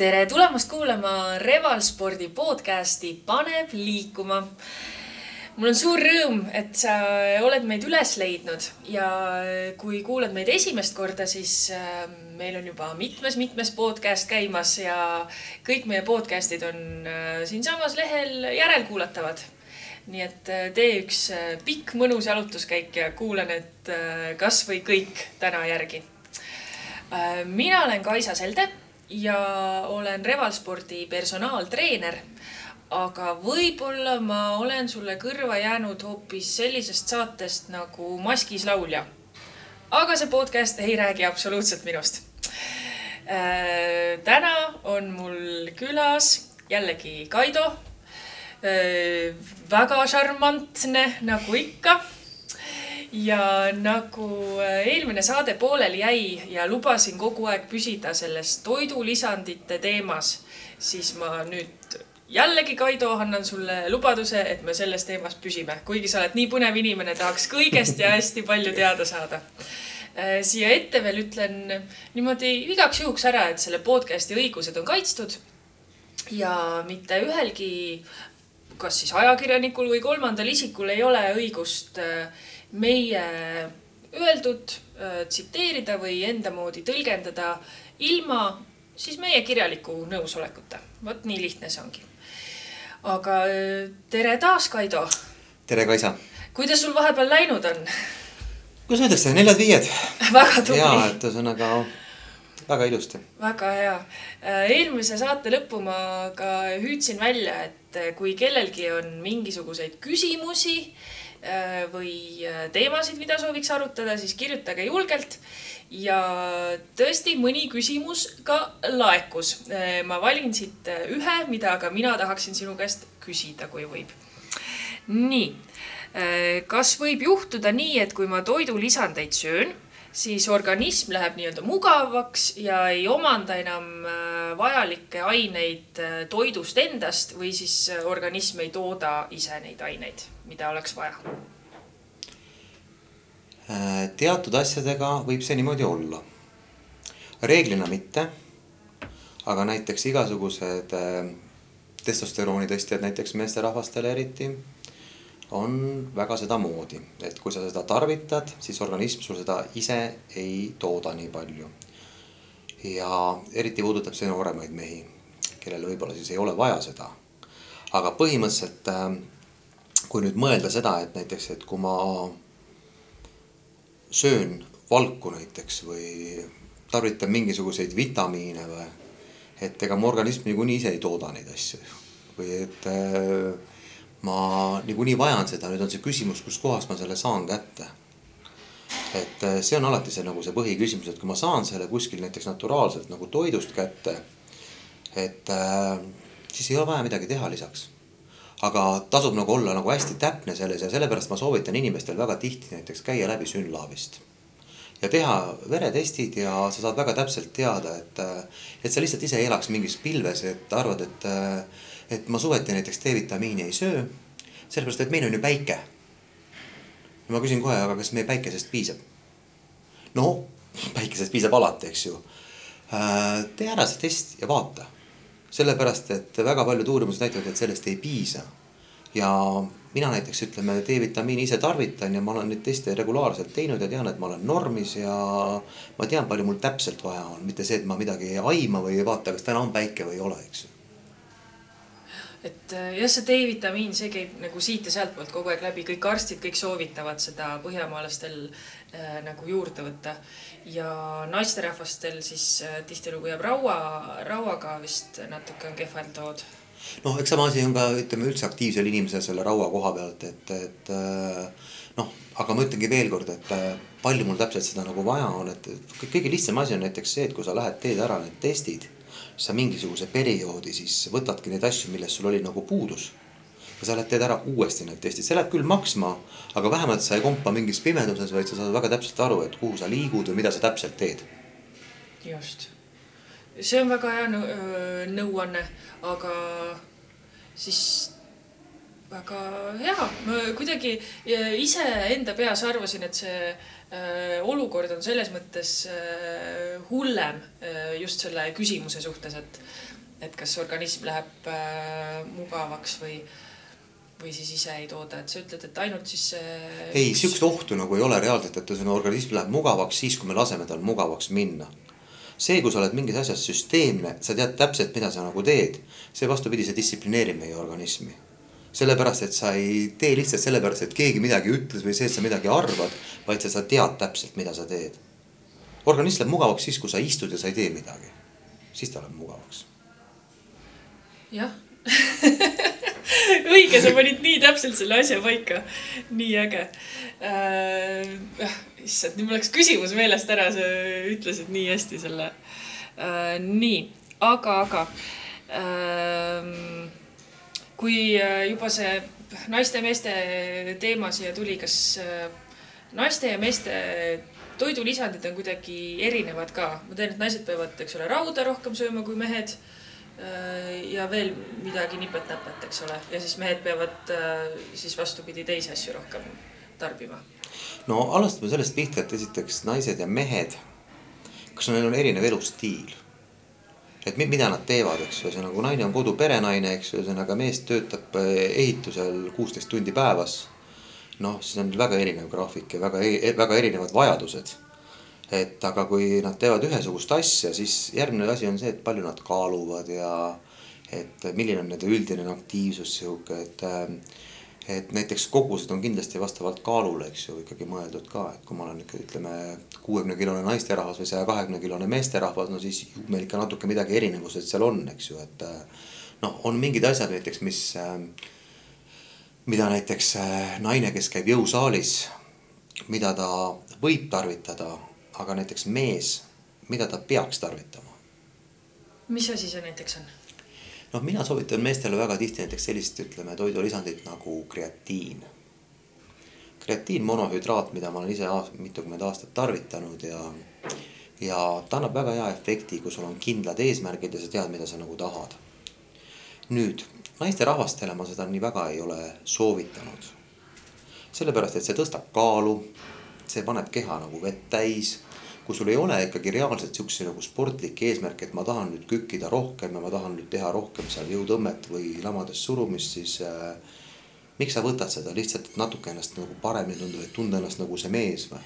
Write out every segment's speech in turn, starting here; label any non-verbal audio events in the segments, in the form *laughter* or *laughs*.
tere tulemast kuulama Revalspordi podcasti Paneb liikuma. mul on suur rõõm, et sa oled meid üles leidnud ja kui kuulad meid esimest korda, siis äh, meil on juba mitmes-mitmes podcast käimas ja kõik meie podcast'id on äh, siinsamas lehel järelkuulatavad nii et äh, tee üks pikk mõnus jalutuskäik ja kuula need kasvõi kõik täna järgi. mina olen Kaisa Selde ja olen Revalspordi personaaltreener. aga võib-olla ma olen sulle kõrva jäänud hoopis sellisest saatest nagu Maskis laulja. aga see podcast ei räägi absoluutselt minust äh,. täna on mul külas jällegi Kaido äh,. väga šarmantne nagu ikka ja nagu äh, eelmine saade pooleli jäi ja lubasin kogu aeg püsida selles toidulisandite teemas, siis ma nüüd jällegi, Kaido, annan sulle lubaduse, et me selles teemas püsime, kuigi sa oled nii põnev inimene, tahaks kõigest ja hästi palju teada saada. Äh, siia ette veel ütlen niimoodi igaks juhuks ära, et selle podcast'i õigused on kaitstud ja mitte ühelgi, kas siis ajakirjanikul või kolmandal isikul ei ole õigust äh, meie öeldud äh, tsiteerida või enda moodi tõlgendada ilma siis meie kirjaliku nõusolekuta. vot nii lihtne see ongi. aga äh, tere taas, Kaido. tere, Kaisa. kuidas sul vahepeal läinud on? kuidas öeldakse, neljad-viied väga tubli. ja, et ühesõnaga väga ilusti. väga hea. Äh, eelmise saate lõppu ma ka hüüdsin välja, et kui kellelgi on mingisuguseid küsimusi Äh, või äh, teemasid, mida sooviks arutada, siis kirjutage julgelt. ja tõesti, mõni küsimus ka laekus. Äh, ma valin siit ühe, mida ka mina tahaksin sinu käest küsida, kui võib. nii, kas võib juhtuda nii, et kui ma toidulisandeid söön siis organism läheb nii-öelda mugavaks ja ei omanda enam äh, vajalikke aineid äh, toidust endast või siis äh, organism ei tooda ise neid aineid, mida oleks vaja? teatud asjadega võib see niimoodi olla. reeglina mitte. aga näiteks igasugused testosterooni tõstjad, näiteks meesterahvastele eriti on väga sedamoodi, et kui sa seda tarvitad, siis organism sul seda ise ei tooda nii palju. Ja eriti puudutab see nooremaid mehi, kellel võib-olla siis ei ole vaja seda. aga põhimõtteliselt, äh, kui nüüd mõelda seda, et näiteks, et kui ma söön valku näiteks või tarvitan mingisuguseid vitamiine või, et ega mu organism niikuinii ise ei tooda neid asju või et äh, ma niikuinii vajan seda, nüüd on see küsimus, kuskohast ma selle saan kätte. Et äh, see on alati see nagu see põhiküsimus, et kui ma saan selle kuskil näiteks naturaalselt nagu toidust kätte. et äh, siis ei ole vaja midagi teha lisaks. aga tasub nagu olla nagu hästi täpne selles ja sellepärast ma soovitan inimestel väga tihti näiteks käia läbi Synlaabist ja teha veretestid ja sa saad väga täpselt teada, et, äh, et sa lihtsalt ise ei elaks mingis pilves, et arvad, et et ma suveti näiteks D-vitamiini ei söö, sellepärast et meil on ju päike. Ja ma küsin kohe, aga kas meie päikesest piisab? no päikesest piisab alati, eks ju. Äh, tee ära see test ja vaata. sellepärast, et väga paljud uurimused näitavad, et sellest ei piisa. ja mina näiteks ütleme, D-vitamiini ise tarvitan ja ma olen neid teste regulaarselt teinud ja tean, et ma olen normis ja ma tean, palju mul täpselt vaja on, mitte see, et ma midagi ei aima või ei vaata, kas täna on päike või ei ole, eks ju et äh, jah, see D-vitamiin, see käib nagu siit ja sealtpoolt kogu aeg läbi, kõik arstid, kõik soovitavad seda põhjamaalastel äh, nagu juurde võtta. ja naisterahvastel siis äh, tihtilugu jääb raua, rauaga vist natuke on kehvalt lood. noh, eks sama asi on ka ütleme üldse aktiivsel inimesel selle raua koha pealt, et, et äh, noh, aga ma ütlengi veel kord, et äh, palju mul täpselt seda nagu vaja on, et kõige lihtsam asi on näiteks see, et kui sa lähed, teed ära need testid sa mingisuguse perioodi siis võtadki neid asju, millest sul oli nagu puudus. ja sa lähed teed ära uuesti need testid, see läheb küll maksma, aga vähemalt sa ei kompa mingis pimeduses, vaid sa saad väga täpselt aru, et kuhu sa liigud või mida sa täpselt teed. just, see on väga hea nõuanne, aga siis väga hea, ma kuidagi iseenda peas arvasin, et see olukord on selles mõttes äh, hullem äh, just selle küsimuse suhtes, et, et kas organism läheb äh, mugavaks või, või siis ise ei tooda, et sa ütled, et ainult siis see. ei, sihukest ohtu nagu ei ole reaalselt, et sinu organism läheb mugavaks siis, kui me laseme tal mugavaks minna see, kui sa oled mingis asjas süsteemne, sa tead täpselt, mida sa nagu teed, see vastupidi, see distsiplineerib meie organismi. Sellepärast, et sa ei tee lihtsalt sellepärast, et keegi midagi ütles või see, et sa midagi arvad, vaid sa, sa tead täpselt, mida sa teed. organism läheb mugavaks siis, kui sa istud ja sa ei tee midagi. siis ta läheb mugavaks. jah *laughs* õige, sa panid nii täpselt selle asja paika. nii äge äh,. issand, nüüd mul läks küsimus meelest ära, sa ütlesid nii hästi selle äh,. nii, aga, aga äh, kui äh, juba see naiste-meeste teema siia tuli, kas äh, naiste ja meeste toidulisandid on kuidagi erinevad ka? ma tean, et naised peavad, eks ole, rauda rohkem sööma kui mehed Äh, ja veel midagi nipet-näpet, eks ole, ja siis mehed peavad siis vastupidi teisi asju rohkem tarbima. no alustame sellest pihta, et esiteks naised ja mehed, kas neil on erinev elustiil? Et mida nad teevad, eks ju, ühesõnaga, naine on kodu perenaine, eks ju, ühesõnaga mees töötab äh, ehitusel kuusteist tundi päevas. noh, siis on väga erinev graafik ja väga, e-, väga erinevad vajadused et aga kui nad teevad ühesugust asja, siis järgmine asi on see, et palju nad kaaluvad ja et milline on nende üldine aktiivsus sihuke, et et näiteks kogused on kindlasti vastavalt kaalule, eks ju, ikkagi mõeldud ka, et kui ma olen ikka ütleme kuuekümne kilone naisterahvas või saja kahekümne kilone meesterahvas, no siis meil ikka natuke midagi erinevused seal on, eks ju, et noh, on mingid asjad näiteks, mis, mida näiteks naine, kes käib jõusaalis, mida ta võib tarvitada aga näiteks mees, mida ta peaks tarvitama? mis asi see näiteks on? Noh, mina soovitan meestele väga tihti näiteks sellist, ütleme toidulisandit nagu kreatiin. kreatiin monohüdraat, mida ma olen ise mitukümmend aastat tarvitanud ja, ja ta annab väga hea efekti, kui sul on kindlad eesmärgid ja sa tead, mida sa nagu tahad. nüüd naisterahvastele ma seda nii väga ei ole soovitanud. sellepärast, et see tõstab kaalu, see paneb keha nagu vett täis kui sul ei ole ikkagi reaalselt siukse nagu sportlikke eesmärke, et ma tahan nüüd kükkida rohkem ja ma tahan nüüd teha rohkem seal jõutõmmet või lamades surumist, siis äh, miks sa võtad seda lihtsalt, et natuke ennast nagu paremini tunda, et tunda ennast nagu see mees või?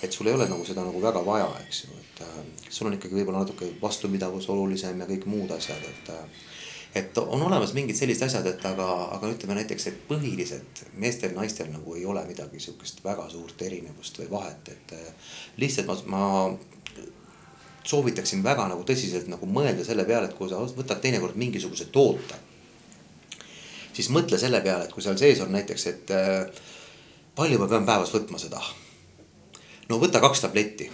et sul ei ole nagu seda nagu väga vaja, eks ju, et äh, sul on ikkagi võib-olla natuke vastupidavus olulisem ja kõik muud asjad, et äh, et on olemas mingid sellised asjad, et aga, aga ütleme näiteks, et põhiliselt meestel, naistel nagu ei ole midagi sihukest väga suurt erinevust või vahet, et eh, lihtsalt ma, ma soovitaksin väga nagu tõsiselt nagu mõelda selle peale, et kui sa võtad teinekord mingisuguse toote. siis mõtle selle peale, et kui seal sees on näiteks, et äh, palju ma pean päevas võtma seda. no võta kaks tabletti.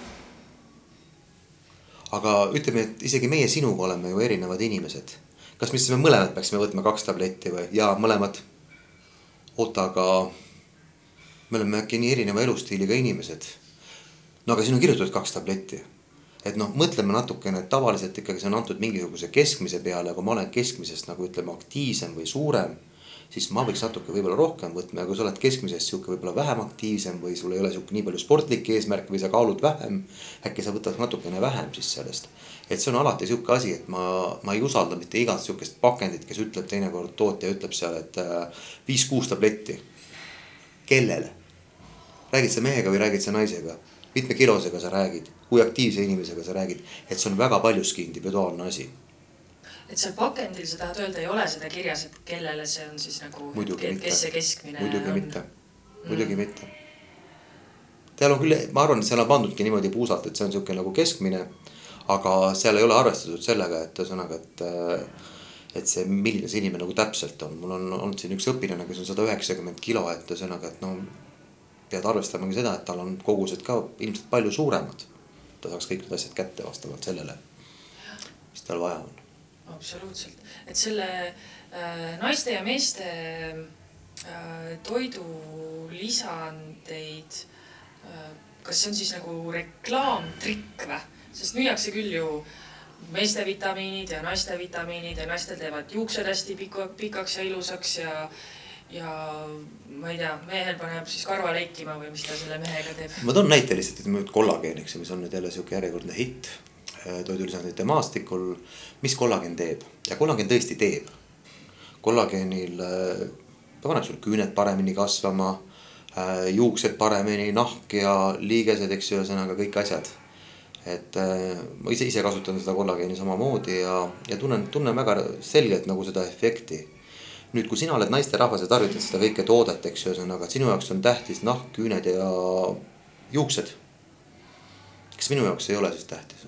aga ütleme, et isegi meie sinuga oleme ju erinevad inimesed kas me siis me mõlemad peaksime võtma kaks tabletti või? jaa, mõlemad. oota, aga me oleme äkki nii erineva elustiiliga inimesed. no aga siin on kirjutatud kaks tabletti. et noh, mõtleme natukene, et tavaliselt ikkagi see on antud mingisuguse keskmise peale, aga ma olen keskmisest nagu ütleme aktiivsem või suurem siis ma võiks natuke võib-olla rohkem võtma ja kui sa oled keskmisest sihuke võib-olla vähem aktiivsem või sul ei ole sihuke nii palju sportlikke eesmärke või sa kaalud vähem. äkki sa võtad natukene vähem siis sellest. Et see on alati sihuke asi, et ma, ma ei usalda mitte igat sihukest pakendit, kes ütleb teinekord tootja ütleb seal, et äh, viis-kuus tabletti. kellele? räägid sa mehega või räägid sa naisega? mitme kilosega sa räägid, kui aktiivse inimesega sa räägid, et see on väga paljuski individuaalne asi et seal pakendil sa tahad öelda, ei ole seda kirjas, et kellele see on siis nagu, kes see keskmine muidugi on? mitte, muidugi mm. mitte. seal on küll, ma arvan, et seal on pandudki niimoodi puusalt, et see on sihuke nagu keskmine. Aga seal ei ole arvestatud sellega, et ühesõnaga, et, et see, milline see inimene nagu täpselt on, mul on olnud siin üks õpilane, kes on sada üheksakümmend kilo, et ühesõnaga, et no. pead arvestama ka seda, et tal on kogused ka ilmselt palju suuremad. ta saaks kõik need asjad kätte vastavalt sellele, mis tal vaja on absoluutselt, et selle äh, naiste ja meeste äh, toidulisandeid äh,, kas see on siis nagu reklaamtrikk või? Sest müüakse küll ju meeste vitamiinid ja naiste vitamiinid ja naistel teevad juuksed hästi pika, pikaks ja ilusaks ja ja ma ei tea, mehel paneb siis karva leikima või mis ta selle mehega teeb. ma toon näite lihtsalt, ütleme kollageen, eks ju, mis on nüüd jälle sihuke järjekordne hitt äh, toidulisandite maastikul. mis kollageen teeb ja kollageen tõesti teeb. kollageenil, äh, ta paneb sul küüned paremini kasvama, äh, juuksed paremini, nahk ja liigesed, eks ju, ühesõnaga kõik asjad et äh, ma ise, ise kasutan seda kollageeni samamoodi ja, ja tunnen, tunnen väga selgelt nagu seda efekti. nüüd, kui sina oled naisterahvas ja tarvitad seda kõike toodet, eks ju, ühesõnaga, et sinu jaoks on tähtis nahk, küüned ja juuksed. kas minu jaoks ei ole siis tähtis?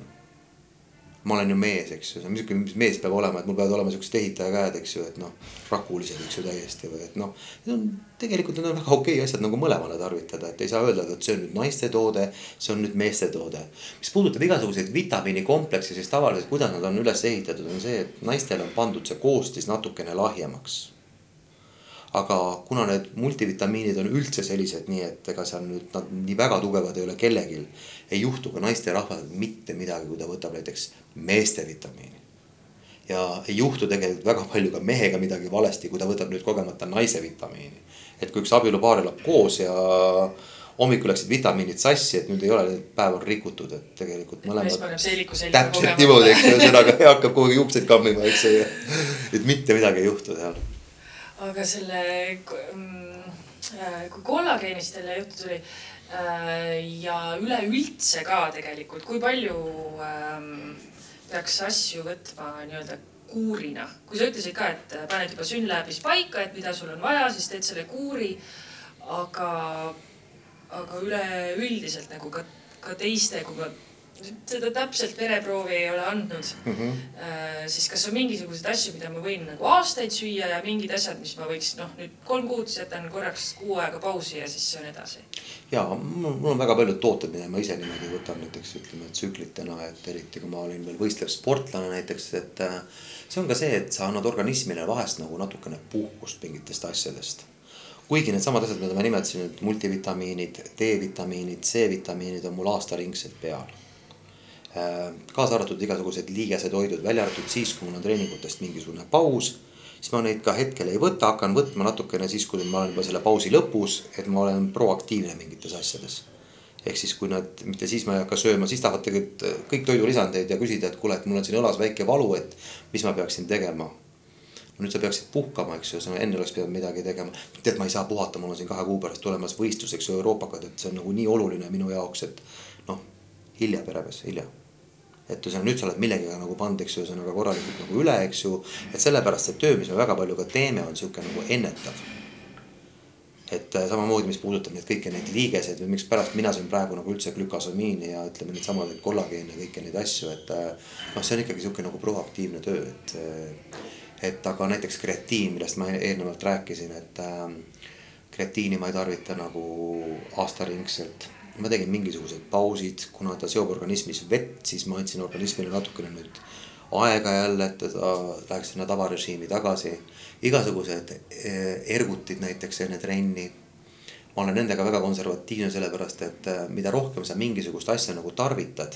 Ma olen ju mees, eks ju, mis, mis mees peab olema, et mul peavad olema siuksed ehitaja käed, eks ju, et noh, rakulised, eks ju täiesti või et noh. Need on tegelikult need on väga okei okay asjad nagu mõlemale tarvitada, et ei saa öelda, et see on nüüd naiste toode, see on nüüd meeste toode. mis puudutab igasuguseid vitamiinikomplekse, siis tavaliselt, kuidas nad on üles ehitatud, on see, et naistele on pandud see koostis natukene lahjemaks aga kuna need multivitamiinid on üldse sellised, nii et ega seal nüüd nad nii väga tugevad ei ole kellelgi. Ei juhtu ka naisterahval mitte midagi, kui ta võtab näiteks meeste vitamiini. ja ei juhtu tegelikult väga palju ka mehega midagi valesti, kui ta võtab nüüd kogemata naise vitamiini. et kui üks abielupaar elab koos ja hommikul läksid vitamiinid sassi, et nüüd ei ole, päev on rikutud, et tegelikult mõlemad. täpselt niimoodi, eks ühesõnaga hakkab kogu aeg juukseid kammima, eks ju. et mitte midagi ei juhtu seal aga selle, mm, äh, kui kollageenist jälle juttu tuli ja üleüldse ka tegelikult, kui palju ähm, peaks asju võtma nii-öelda kuurina, kui sa ütlesid ka, et paned juba SYNLABis paika, et mida sul on vaja, siis teed selle kuuri. aga, aga üleüldiselt nagu ka, ka teiste, kui ma seda täpselt vereproovi ei ole andnud mm, -hmm. siis kas on mingisuguseid asju, mida ma võin nagu aastaid süüa ja mingid asjad, mis ma võiks noh, nüüd kolm kuud jätan korraks kuu aega pausi ja siis söön edasi. ja mul on väga paljud tooted, mida ma ise niimoodi võtan näiteks ütleme tsüklitena, et eriti kui ma olin veel võistlev sportlane näiteks, et äh, see on ka see, et sa annad organismile vahest nagu natukene puhkust mingitest asjadest kuigi needsamad asjad, mida ma nimetasin, et multivitamiinid, D-vitamiinid, C-vitamiinid on mul aastaringselt peal kaasa arvatud igasugused liigesetoidud, välja arvatud siis, kui mul on treeningutest mingisugune paus. siis ma neid ka hetkel ei võta, hakkan võtma natukene siis, kui ma olen juba selle pausi lõpus, et ma olen proaktiivne mingites asjades. ehk siis, kui nad, mitte siis ma ei hakka sööma, siis tahavad tegelikult äh, kõik toidulisandeid ja küsida, et kuule, et mul on siin õlas väike valu, et mis ma peaksin tegema no nüüd sa peaksid puhkama, eks ju, sa enne oleks pidanud midagi tegema. tead, ma ei saa puhata, mul on siin kahe kuu pärast tulemas võistlus, eks ju, Euroopakad, et see on nagu nii oluline minu jaoks, et noh, hilja peremees, hilja et ühesõnaga nüüd sa oled millegagi nagu pannud, eks ju, ühesõnaga korralikult nagu üle, eks ju. et sellepärast see töö, mis me väga palju ka teeme, on sihuke nagu ennetav. et äh, samamoodi, mis puudutab neid kõiki neid liigeseid või mikspärast mina söön praegu nagu üldse glükosamiini ja ütleme needsamad kollageene kõiki neid asju, et äh, noh, see on ikkagi sihuke nagu proaktiivne töö, et. Äh, et aga näiteks kreatiin, millest ma eelnevalt rääkisin, et kreatiini ma ei tarvita nagu aastaringselt ma tegin mingisugused pausid, kuna ta seob organismis vett, siis ma andsin organismile natukene nüüd aega jälle, et ta läheks sinna tavarežiimi tagasi. igasugused eh, ergutid näiteks enne trenni. ma olen nendega väga konservatiivne, sellepärast et eh, mida rohkem sa mingisugust asja nagu tarvitad,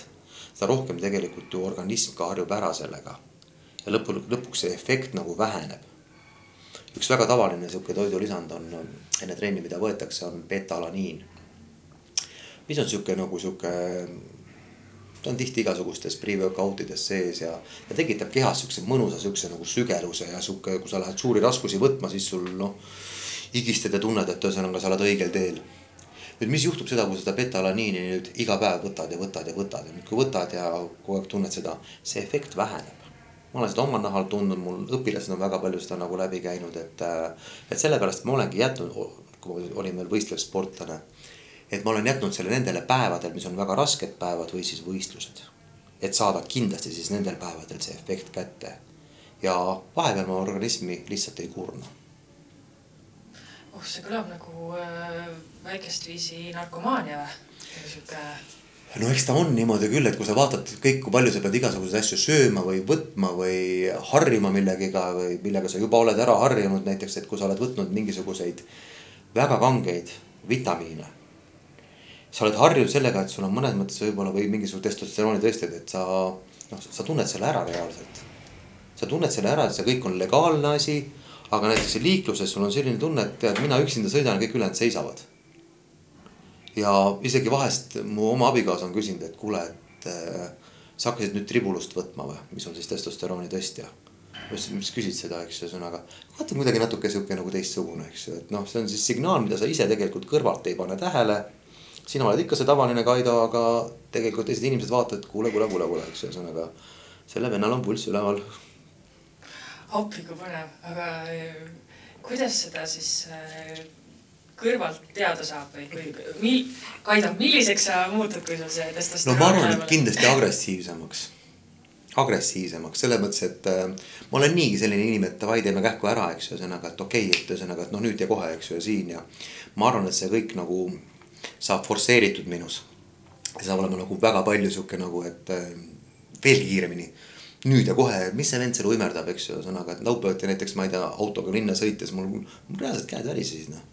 seda rohkem tegelikult ju organism ka harjub ära sellega. ja lõpu, lõpuks see efekt nagu väheneb. üks väga tavaline sihuke toidulisand on enne trenni, mida võetakse, on beta-alaniin mis on sihuke nagu sihuke, ta on tihti igasugustes pre-workout ides sees ja, ja tekitab kehas siukse mõnusa siukse nagu sügeluse ja sihuke, kui sa lähed suuri raskusi võtma, siis sul noh. higistad ja tunned, et ühesõnaga sa oled õigel teel. nüüd, mis juhtub seda, kui seda beta-alaniini nüüd iga päev võtad ja võtad ja võtad ja nüüd, kui võtad ja kogu aeg tunned seda, see efekt väheneb ma olen seda oma nahal tundnud, mul õpilased on väga palju seda nagu läbi käinud, et, et sellepärast ma olengi jätnud, kui ma olin veel võistlev sportlane et ma olen jätnud selle nendele päevadel, mis on väga rasked päevad või siis võistlused. et saada kindlasti siis nendel päevadel see efekt kätte. ja vahepeal ma organismi lihtsalt ei kurna. oh, see kõlab nagu äh, väikest viisi narkomaania või? sihuke no eks ta on niimoodi küll, et kui sa vaatad kõik, kui palju sa pead igasuguseid asju sööma või võtma või harjuma millegiga või millega sa juba oled ära harjunud, näiteks, et kui sa oled võtnud mingisuguseid väga kangeid vitamiine sa oled harjunud sellega, et sul on mõnes mõttes võib-olla või mingisugused testosterooni tõsted, et sa noh, sa tunned selle ära reaalselt. sa tunned selle ära, et see kõik on legaalne asi. aga näiteks liikluses sul on selline tunne, et tead, mina üksinda sõidan kõik ülejäänud seisavad. ja isegi vahest mu oma abikaasa on küsinud, et kuule, et äh, sa hakkasid nüüd tribulust võtma või, mis on siis testosterooni tõstja. miks küsid seda, eks ühesõnaga. vaata kuidagi natuke sihuke nagu teistsugune, eks ju, et noh, see on siis signaal, mida sa ise tegelikult kõrvalt ei pane tähele. Sina oled ikka see tavaline Kaido, aga tegelikult teised inimesed vaatavad, kuule, kuule, kuule, kuule, eks ühesõnaga. selle vennal on pulss üleval appi kui põnev, aga äh, kuidas seda siis äh, kõrvalt teada saab või, või mil-, Kaido, milliseks sa muutud, kui sul see testosteroon no ma arvan, et kindlasti agressiivsemaks. agressiivsemaks selles mõttes, et äh, ma olen niigi selline inimene, et davai, teeme kähku ära, eks ju, ühesõnaga, et okei okay,, et ühesõnaga, et noh, nüüd ja kohe, eks ju, ja siin ja. ma arvan, et see kõik nagu saab forsseeritud minus. see saab olema nagu väga palju sihuke nagu, et äh, veelgi kiiremini nüüd ja kohe, mis see vend seal uimerdab, eks ju, ühesõnaga, et laupäeviti näiteks ma ei tea, autoga linna sõites mul, mul reaalselt käed värisesid noh.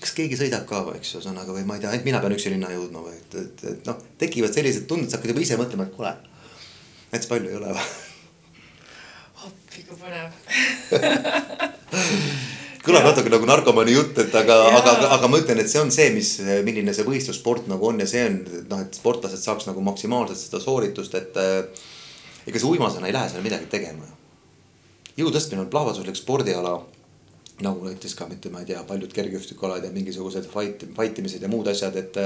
kas keegi sõidab ka, eks ju, ühesõnaga või ma ei tea, ainult mina pean üksi linna jõudma või et, et, et noh, tekivad sellised tunded, sa hakkad juba ise mõtlema, et kuule. näiteks palju ei ole või? appi kui põnev *laughs* kõlab natuke nagu narkomani jutt, et aga, aga, aga, ma ütlen, et see on see, mis, milline see võistlussport nagu on ja see on noh, et sportlased saaks nagu maksimaalselt seda sooritust, et ega sa uimasena ei lähe seal midagi tegema jõu tõstmine on plahvatuslik spordiala. nagu näiteks ka mitte, ma ei tea, paljud kergejõustikualad ja mingisugused fight, fight imised ja muud asjad, et.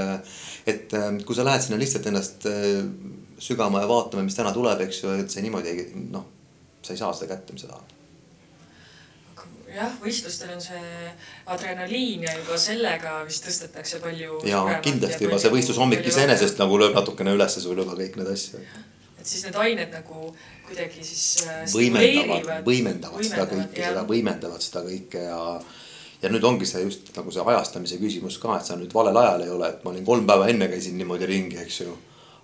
et kui sa lähed sinna lihtsalt ennast äh, sügama ja vaatama, mis täna tuleb, eks ju, et see niimoodi noh, sa ei saa seda kätte, mis sa tahad jah, võistlustel on see adrenaliin ja juba sellega vist tõstetakse palju. ja kindlasti juba see võistlushommik iseenesest nagu lööb natukene ülesse sul juba kõik need asjad et siis need ained nagu kuidagi siis äh, võimendavad, võimendavad seda kõike, seda võimendavad seda kõike ja. ja nüüd ongi see just nagu see ajastamise küsimus ka, et sa nüüd valel ajal ei ole, et ma olin kolm päeva enne käisin niimoodi ringi, eks ju.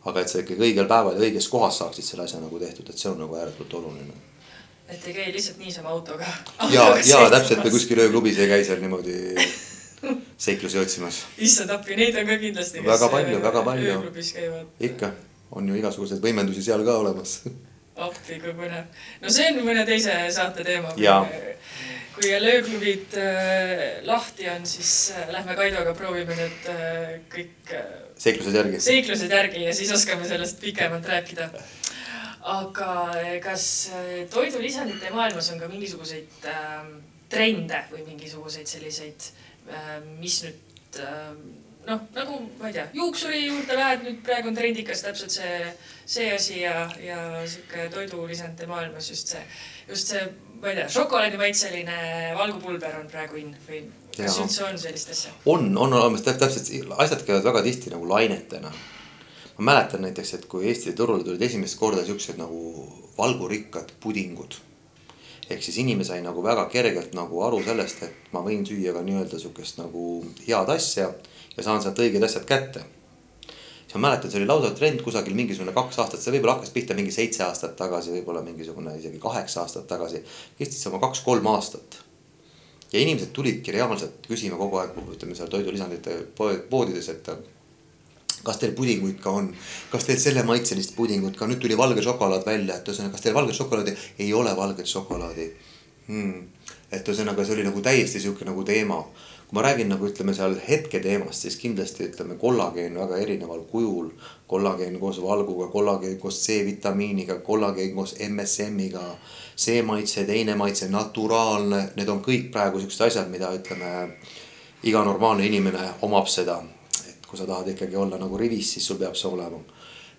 aga et sa ikkagi õigel päeval ja õiges kohas saaksid selle asja nagu tehtud, et see on nagu ääretult oluline. Et ei käi lihtsalt niisama autoga. ja, ja täpselt või kuskil ööklubis ei käi seal niimoodi *laughs* seiklusi otsimas. issand appi, neid on ka kindlasti. väga palju, väga palju. ööklubis käivad. ikka on ju igasuguseid võimendusi seal ka olemas. appi, kui põnev. no see on mõne teise saate teema. kui jälle ööklubid äh, lahti on, siis äh, lähme Kaidoga proovime nüüd äh, kõik äh, seiklused järgi. seiklused järgi ja siis oskame sellest pikemalt rääkida. Aga äh, kas äh, toidulisandite maailmas on ka mingisuguseid äh, trende või mingisuguseid selliseid äh,, mis nüüd äh, noh, nagu ma ei tea, juuksuri juurde lähed, nüüd praegu on trendikas täpselt see, see asi ja, ja sihuke toidulisandite maailmas just see, just see, ma ei tea, šokolaadimaitseline valgupulber on praegu in või kas üldse on sellist asja? on, on olemas täpselt, asjad käivad väga tihti nagu lainetena. Ma mäletan näiteks, et kui Eesti turule tulid esimest korda siuksed nagu valgurikkad pudingud ehk siis inimene sai nagu väga kergelt nagu aru sellest, et ma võin süüa ka nii-öelda sihukest nagu head asja ja saan sealt õiged asjad kätte. siis ma mäletan, see oli lausa trend kusagil mingisugune kaks aastat, see võib-olla hakkas pihta mingi seitse aastat tagasi, võib-olla mingisugune isegi kaheksa aastat tagasi. kestis oma kaks-kolm aastat. ja inimesed tulidki reaalselt küsima kogu aeg, ütleme seal toidulisandite poodides, et kas teil pudinguid ka on, kas teil selle maitselist pudingut ka, nüüd tuli valge šokolaad välja, et ühesõnaga, kas teil valget šokolaadi, ei ole valget šokolaadi. Hmm.. et ühesõnaga, see oli nagu täiesti sihuke nagu teema. Kui ma räägin nagu ütleme seal hetketeemast, siis kindlasti ütleme kollageen väga erineval kujul. kollageen koos valguga, kollageen koos C-vitamiiniga, kollageen koos MSM-iga. see maitse, teine maitse, naturaalne, need on kõik praegu siuksed asjad, mida ütleme. iga normaalne inimene omab seda, kui sa tahad ikkagi olla nagu rivis, siis sul peab see olema.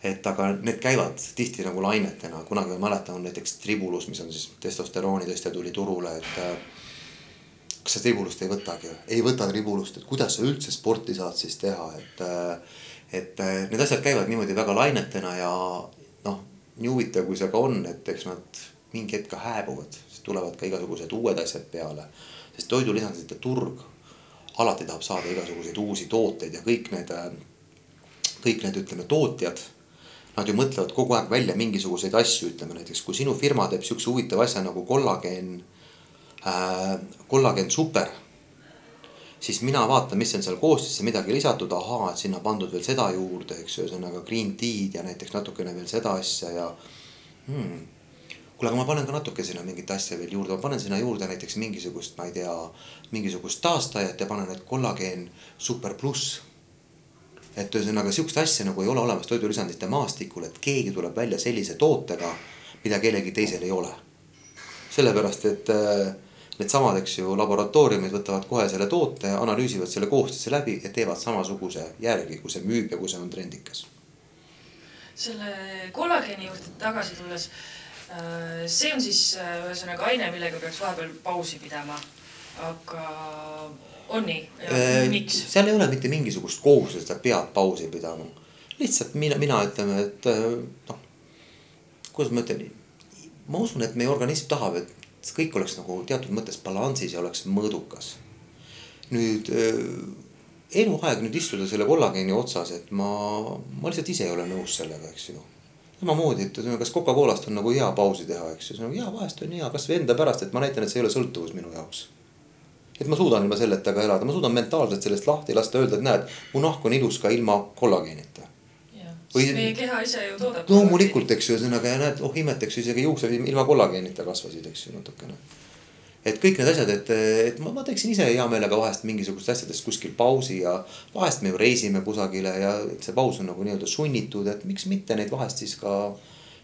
Et aga need käivad tihti nagu lainetena, kunagi ma mäletan näiteks tribulus, mis on siis testosterooni tõste tuli turule, et kas sa tribulust ei võtagi, ei võta tribulust, et kuidas sa üldse sporti saad siis teha, et. et need asjad käivad niimoodi väga lainetena ja noh, nii huvitav, kui see ka on, et eks nad mingi hetk ka hääbuvad, siis tulevad ka igasugused uued asjad peale. sest toidulisandite turg alati tahab saada igasuguseid uusi tooteid ja kõik need, kõik need, ütleme, tootjad nad ju mõtlevad kogu aeg välja mingisuguseid asju, ütleme näiteks kui sinu firma teeb siukse huvitava asja nagu kollageen äh, kollagen super. siis mina vaatan, mis on seal koostisesse midagi lisatud, ahaa, et sinna pandud veel seda juurde, eks ju, ühesõnaga green tea'd ja näiteks natukene veel seda asja ja hmm.. Kuule, aga ma panen ka natuke sinna mingit asja veel juurde, ma panen sinna juurde näiteks mingisugust, ma ei tea, mingisugust taastajat ja panen, et kollageen super pluss. et ühesõnaga sihukest asja nagu ei ole olemas toidulisandite maastikul, et keegi tuleb välja sellise tootega, mida kellelgi teisel ei ole. sellepärast, et äh, needsamad, eks ju, laboratooriumid võtavad kohe selle toote, analüüsivad selle koostise läbi ja teevad samasuguse järgi, kui see müüb ja kui see on trendikas. selle kollageeni juurde tagasi tulles, see on siis äh, ühesõnaga aine, millega peaks vahepeal pausi pidama, aga on nii Äh, miks? seal ei ole mitte mingisugust kohustust, et sa pead pausi pidama. lihtsalt mina, mina ütleme, et äh, noh, kuidas ma ütlen, ma usun, et meie organism tahab, et kõik oleks nagu teatud mõttes balansis ja oleks mõõdukas. nüüd äh, eluaeg nüüd istuda selle kollageeni otsas, et ma, ma lihtsalt ise ei ole nõus sellega, eks ju. Samamoodi, et ütleme, kas Coca-Colast on nagu hea pausi teha, eks ju, see on nagu jaa, vahest on hea, kasvõi enda pärast, et ma näitan, et see ei ole sõltuvus minu jaoks et ma suudan ilma selleta ka elada, ma suudan mentaalselt sellest lahti lasta, öelda, et näed, mu nahk on ilus ka ilma kollageenita. Või- meie keha ise ju toodab. loomulikult, eks ju, ühesõnaga ja näed, oh imet, eks ju, isegi juuksed ilma kollageenita kasvasid, eks ju, natukene. Et kõik need asjad, et, et ma, ma teeksin ise hea meelega vahest mingisugust asjadest kuskil pausi ja vahest me ju reisime kusagile ja see paus on nagu nii-öelda sunnitud, et miks mitte neid vahest siis ka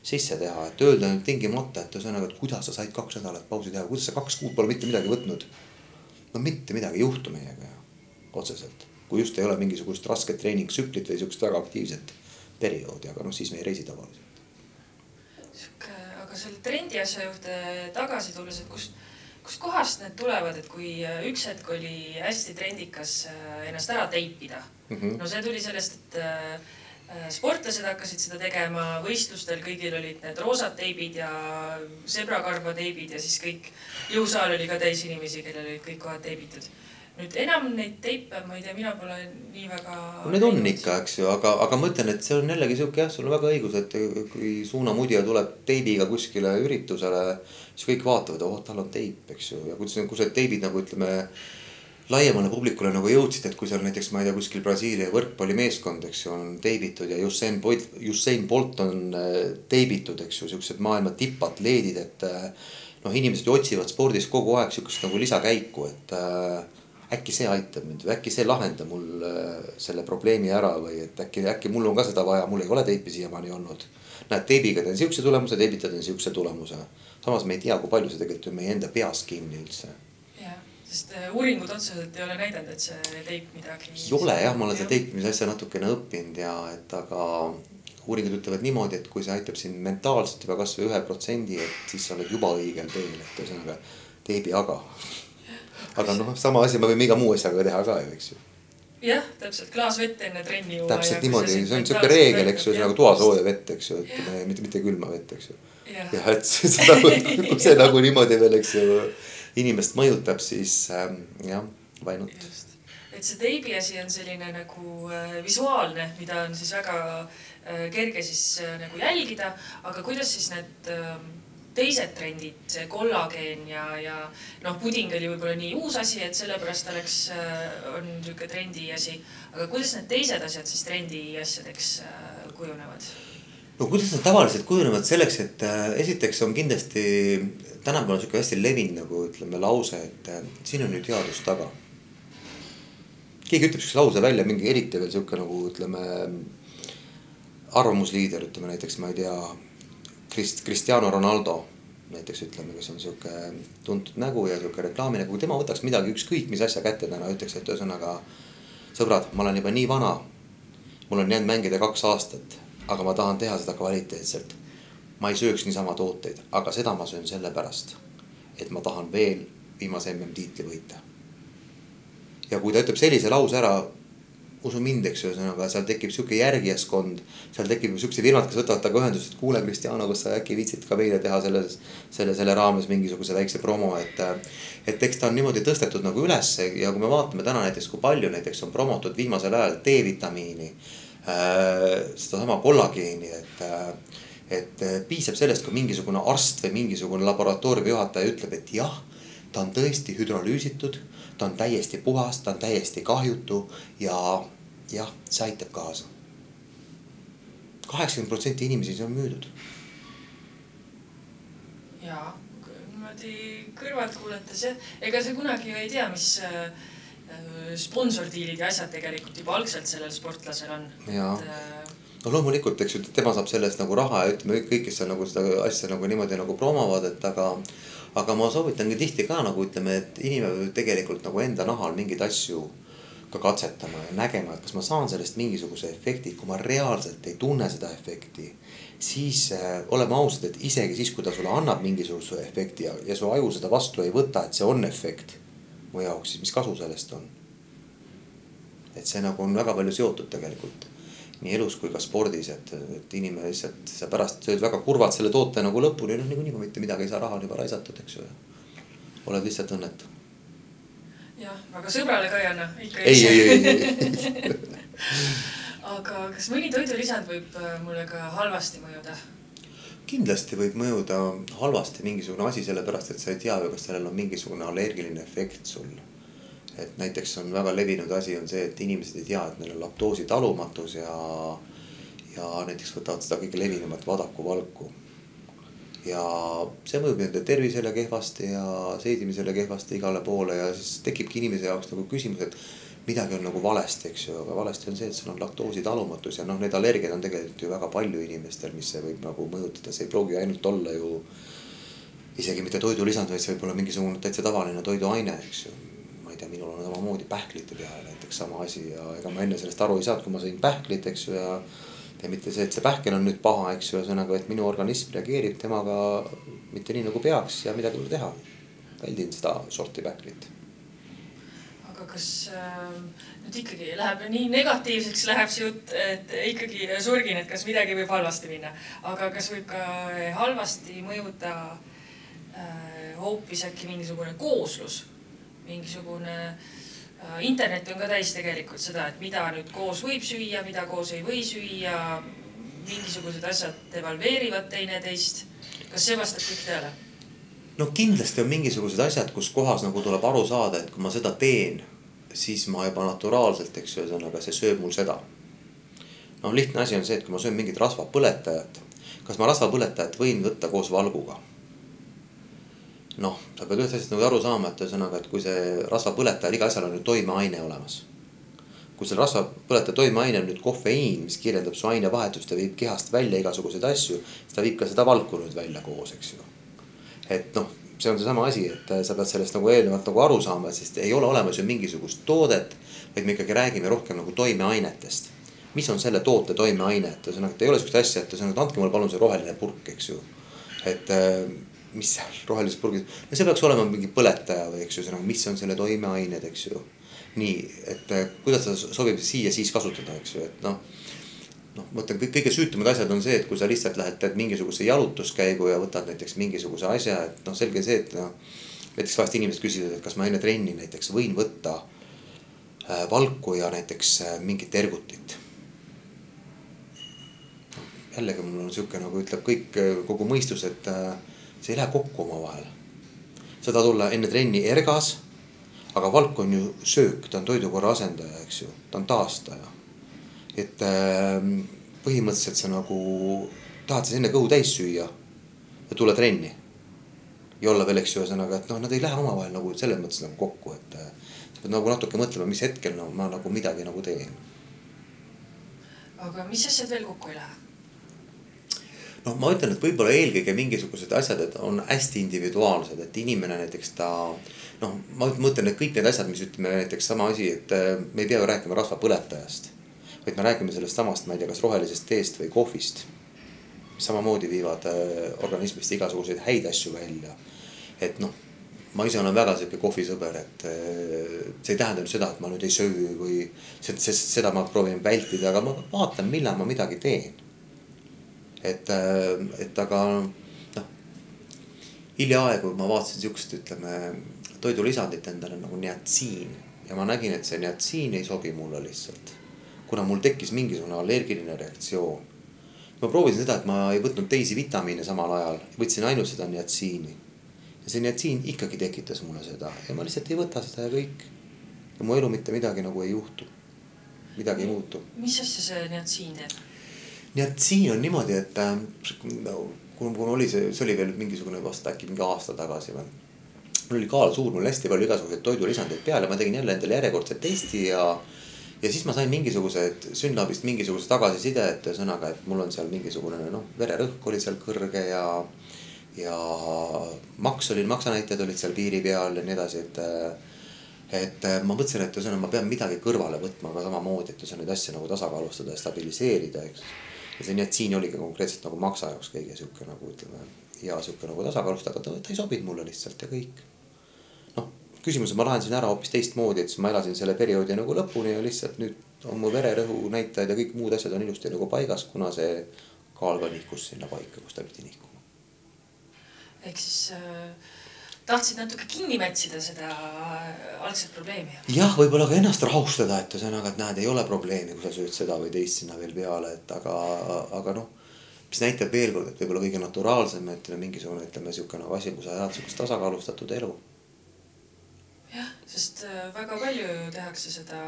sisse teha, et öelda nüüd tingimata, et ühesõnaga, et kuidas sa said kaks nädalat pausi teha, kuidas sa kaks kuud pole mitte midagi võtnud. no mitte midagi ei juhtu meiega ju, otseselt, kui just ei ole mingisugust rasket treeningtsüklit või sihukest väga aktiivset perioodi, aga noh, siis me ei reisi tavaliselt. sihuke, aga selle trendi asja juurde tagasi tulles, et kust, kustkohast need tulevad, et kui äh, üks hetk oli hästi trendikas äh, ennast ära teipida Mm -hmm. no see tuli sellest, et äh, sportlased hakkasid seda tegema, võistlustel kõigil olid need roosad teibid ja sebrakarva teibid ja siis kõik jõusaal oli ka täis inimesi, kellel olid kõik kohad teibitud. nüüd enam neid teipe, ma ei tea, mina pole nii väga. no need on ikka, eks ju, aga, aga ma ütlen, et see on jällegi sihuke jah, sul on väga õigus, et kui suunamudija tuleb teibiga kuskile üritusele, siis kõik vaatavad, oh tal on teip, eks ju, ja kui see, kui see teibid nagu ütleme laiemale publikule nagu jõudsid, et kui seal näiteks, ma ei tea, kuskil Brasiilia võrkpallimeeskond, eks ju, on teibitud ja Usain Bolt, Usain Bolt on äh, teibitud, eks ju, siuksed maailma tippatleedid, et äh, noh, inimesed ju otsivad spordis kogu aeg sihukest nagu lisakäiku, et äh, äkki see aitab mind või äkki see lahendab mul äh, selle probleemi ära või et äkki, äkki mul on ka seda vaja, mul ei ole teipi siiamaani olnud. näed, teibiga teen sihukese tulemuse, teibita teen sihukese tulemuse. Samas me ei tea, kui palju see tegelikult on meie enda peas kinni üldse jah, sest äh, uuringud otseselt ei ole näidanud, et see teip midagi. ei ole jah, ma olen seda teipimise asja natukene õppinud ja et aga uuringud ütlevad niimoodi, et kui see aitab sind mentaalselt juba kasvõi ühe protsendi, et siis sa oled juba õigel teel, et ühesõnaga teibi aga. aga noh, sama asi me võime iga muu asjaga teha ka ju, eks ju. jah, täpselt klaas vett enne trenni täpselt niimoodi, see on siuke reegel, eks ju, nagu toasooja vett, eks ju, ütleme mitte, mitte külma vett, eks ju. Jah, et see, *laughs* nagu, kui see nagu niimoodi veel, eks ju, inimest mõjutab, siis ähm, jah, just, et see teibi asi on selline nagu äh, visuaalne, mida on siis väga äh, kerge siis äh, nagu jälgida, aga kuidas siis need äh, teised trendid, see kollageen ja, ja noh, puding oli võib-olla nii uus asi, et sellepärast ta läks äh,, on niisugune trendi asi. aga kuidas need teised asjad siis trendi asjadeks äh, kujunevad? No kuidas nad tavaliselt kujunevad selleks, et äh, esiteks on kindlasti tänapäeval sihuke hästi levinud nagu ütleme lause, et äh, siin on ju teadus taga. keegi ütleb siukse lause välja, mingi eriti veel sihuke nagu ütleme arvamusliider, ütleme näiteks, ma ei tea. Krist-, Cristiano Ronaldo näiteks ütleme, kes on sihuke tuntud nägu ja sihuke reklaaminägu, tema võtaks midagi, ükskõik mis asja kätte täna, ütleks, et ühesõnaga. sõbrad, ma olen juba nii vana. mul on jäänud mängida kaks aastat, aga ma tahan teha seda kvaliteetselt. ma ei sööks niisama tooteid, aga seda ma söön sellepärast, et ma tahan veel viimase MM-tiitli võita. ja kui ta ütleb sellise lause ära usu mind, eks ühesõnaga seal tekib sihuke järgijaskond. seal tekib siuksed firmad, kes võtavad temaga ühendust, et kuule, Cristiano, kas sa äkki viitsid ka meile teha selles, selle, selle raames mingisuguse väikse promo, et. et eks ta on niimoodi tõstetud nagu ülesse ja kui me vaatame täna näiteks, kui palju näiteks on promotud viimasel ajal D-vitamiini. Sedasama kollageeni, et äh, et piisab sellest, kui mingisugune arst või mingisugune laboratooriumi juhataja ütleb, et jah, ta on tõesti hüdrolüüsitud ta on täiesti puhas, ta on täiesti kahjutu ja jah, see aitab kaasa. kaheksakümmend protsenti inimesi, see on müüdud. jaa, niimoodi kõrvalt kuulates jah, ega sa kunagi ju ei tea, mis äh, sponsordiilid ja asjad tegelikult juba algselt sellel sportlasel on. jaa äh, no loomulikult, eks ju, tema saab selle eest nagu raha ja ütleme kõik, kes seal nagu seda asja nagu niimoodi nagu promovad, et aga. aga ma soovitangi tihti ka nagu ütleme, et inimene peab tegelikult nagu enda nahal mingeid asju ka katsetama ja nägema, et kas ma saan sellest mingisuguse efekti, kui ma reaalselt ei tunne seda efekti. siis äh, oleme ausad, et isegi siis, kui ta sulle annab mingisuguse efekti ja, ja su aju seda vastu ei võta, et see on efekt mu jaoks, siis mis kasu sellest on? et see nagu on väga palju seotud tegelikult nii elus kui ka spordis, et, et inimene lihtsalt, sa pärast sööd väga kurvalt selle toote nagu lõpuni, noh niikuinii ma mitte midagi ei saa, raha on juba raisatud, eks ju. oled lihtsalt õnnetu. jah, aga sõbrale ka ei anna, ikka ei, ei, ei, ei *laughs* aga kas mõni toidulisand võib äh, mulle ka halvasti mõjuda? Kindlasti võib mõjuda halvasti mingisugune asi, sellepärast et sa ei tea ju, kas sellel on mingisugune allergiline efekt sul et näiteks on väga levinud asi on see, et inimesed ei tea, et neil on laktoositalumatus ja, ja näiteks võtavad seda kõige levinumat vadakuvalku. ja see mõjub nende tervisele kehvasti ja seedimisele kehvasti igale poole ja siis tekibki inimese jaoks nagu küsimus, et midagi on nagu valesti, eks ju, aga valesti on see, et sul on laktoositalumatus ja noh, neid allergiaid on tegelikult ju väga palju inimestel, mis see võib nagu mõjutada, see ei pruugi ainult olla ju isegi mitte toidulisand, vaid see võib olla mingisugune täitsa tavaline toiduaine, eks ju tea, minul on samamoodi pähklite peale näiteks sama asi ja ega ma enne sellest aru ei saanud, kui ma sõin pähklit, eks ju, ja. ja mitte see, et see pähkel on nüüd paha, eks ju, ühesõnaga, et minu organism reageerib temaga mitte nii nagu peaks ja midagi pole teha. väldin seda sorti pähklit. Aga kas äh, nüüd ikkagi läheb nii negatiivseks läheb see jutt, et ikkagi surgin, et kas midagi võib halvasti minna, aga kas võib ka halvasti mõjuda äh, hoopis äkki mingisugune kooslus mingisugune äh, internet on ka täis tegelikult seda, et mida nüüd koos võib süüa, mida koos ei või süüa. mingisugused asjad devalveerivad teineteist. kas see vastab kõik tõele? no kindlasti on mingisugused asjad, kus kohas nagu tuleb aru saada, et kui ma seda teen, siis ma juba naturaalselt, eks ühesõnaga see sööb mul seda. noh, lihtne asi on see, et kui ma söön mingit rasvapõletajat, kas ma rasvapõletajat võin võtta koos valguga noh, sa pead ühest asjast nagu aru saama, et ühesõnaga, et kui see rasvapõletajal, iga asjal on ju toimeaine olemas. kui selle rasvapõletaja toimeaine on nüüd kofeiin, mis kirjeldab su ainevahetust ja viib kehast välja igasuguseid asju, siis ta viib ka seda valku nüüd välja koos, eks ju. et noh, see on seesama asi, et sa pead sellest nagu eelnevalt nagu aru saama, sest ei ole olemas ju mingisugust toodet, vaid me ikkagi räägime rohkem nagu toimeainetest mis on selle toote toimeaine, et ühesõnaga, et ei ole sihukest asja, et ühesõnaga, et andke mulle palun see roheline purk, eks ju. et mis seal rohelises purgis, no see peaks olema mingi põletaja või eks ju, ühesõnaga, mis on selle toimeained, eks ju. nii, et eh, kuidas ta sobib siia siis kasutada, eks ju, et noh. Noh, ma ütlen, kõik kõige süütumad asjad on see, et kui sa lihtsalt lähed, teed mingisuguse jalutuskäigu ja võtad näiteks mingisuguse asja, et noh, selge see, et noh. näiteks vahest inimesed küsivad, et kas ma enne trenni näiteks võin võtta äh, valku ja näiteks äh, mingit ergutit jällegi mul on sihuke nagu ütleb kõik, kogu mõistus, et äh, see ei lähe kokku omavahel. seda tulla enne trenni ergas. aga valk on ju söök, ta on toidukorra asendaja, eks ju, ta on taastaja. Et äh, põhimõtteliselt sa nagu tahad siis enne kõhu täis süüa ja tulla trenni. ja olla veel, eks ju, ühesõnaga, et noh, nad ei lähe omavahel nagu selles mõttes nagu kokku, et äh, sa pead nagu natuke mõtlema, mis hetkel no, ma nagu midagi nagu teen. aga mis asjad veel kokku ei lähe? noh, ma ütlen, et võib-olla eelkõige mingisugused asjad, et on hästi individuaalsed, et inimene näiteks ta. noh, ma mõtlen, et kõik need asjad, mis ütleme näiteks sama asi, et äh, me ei pea ju rääkima rasvapõletajast. Vaid me räägime sellest samast, ma ei tea, kas rohelisest teest või kohvist. samamoodi viivad äh, organismist igasuguseid häid asju välja. et noh, ma ise olen väga sihuke kohvisõber, et äh, see ei tähenda nüüd seda, et ma nüüd ei söö või. seda ma proovin vältida, aga ma vaatan, millal ma midagi teen et, äh, et aga noh. hiljaaegu ma vaatasin siukest, ütleme toidulisandit endale nagu niatsiin ja ma nägin, et see niatsiin ei sobi mulle lihtsalt. Kuna mul tekkis mingisugune allergiline reaktsioon. ma proovisin seda, et ma ei võtnud teisi vitamiine samal ajal, võtsin ainult seda niatsiini. ja see niatsiin ikkagi tekitas mulle seda ja ma lihtsalt ei võta seda ja kõik. ja mu elu mitte midagi nagu ei juhtu. midagi ei muutu. mis asja see niatsiin teeb? nii et siin on niimoodi, et äh, kui mul oli see, see oli veel mingisugune vast äkki mingi aasta tagasi või. mul oli kaal suur, mul hästi palju igasuguseid toidulisandeid peal ja ma tegin jälle endale järjekordse testi ja. Ja siis ma sain mingisugused Synlabist mingisuguse tagasiside, et ühesõnaga, et mul on seal mingisugune noh, vererõhk oli seal kõrge ja. ja maks oli, maksanäitajad olid seal piiri peal ja nii edasi, et et ma mõtlesin, et ühesõnaga ma pean midagi kõrvale võtma ka samamoodi, et ühesõnaga neid asju nagu tasakaalustada ja stabiliseerida, eks ja see nii, et siin oligi konkreetselt nagu maksa jaoks kõige sihuke nagu ütleme hea sihuke nagu tasakaalustatud, ta ei sobinud mulle lihtsalt ja kõik. Küsimuse ma lahendasin ära hoopis teistmoodi, et siis ma elasin selle perioodi nagu lõpuni ja lihtsalt nüüd on mu vererõhu näitajad ja kõik muud asjad on ilusti nagu paigas, kuna see kaal ka nihkus sinna paika, kus ta pidi nihkuma. ehk siis äh tahtsid natuke kinni mätsida seda äh, algset probleemi. jah, võib-olla ka ennast rahustada, et ühesõnaga, et näed, ei ole probleemi, kui sa sööd seda või teist sinna veel peale, et aga, aga noh. mis näitab veel kord, et võib-olla kõige naturaalsem, et mingisugune, ütleme sihuke nagu asi, kui sa elad sihukest tasakaalustatud elu. Jah, sest äh, väga palju tehakse seda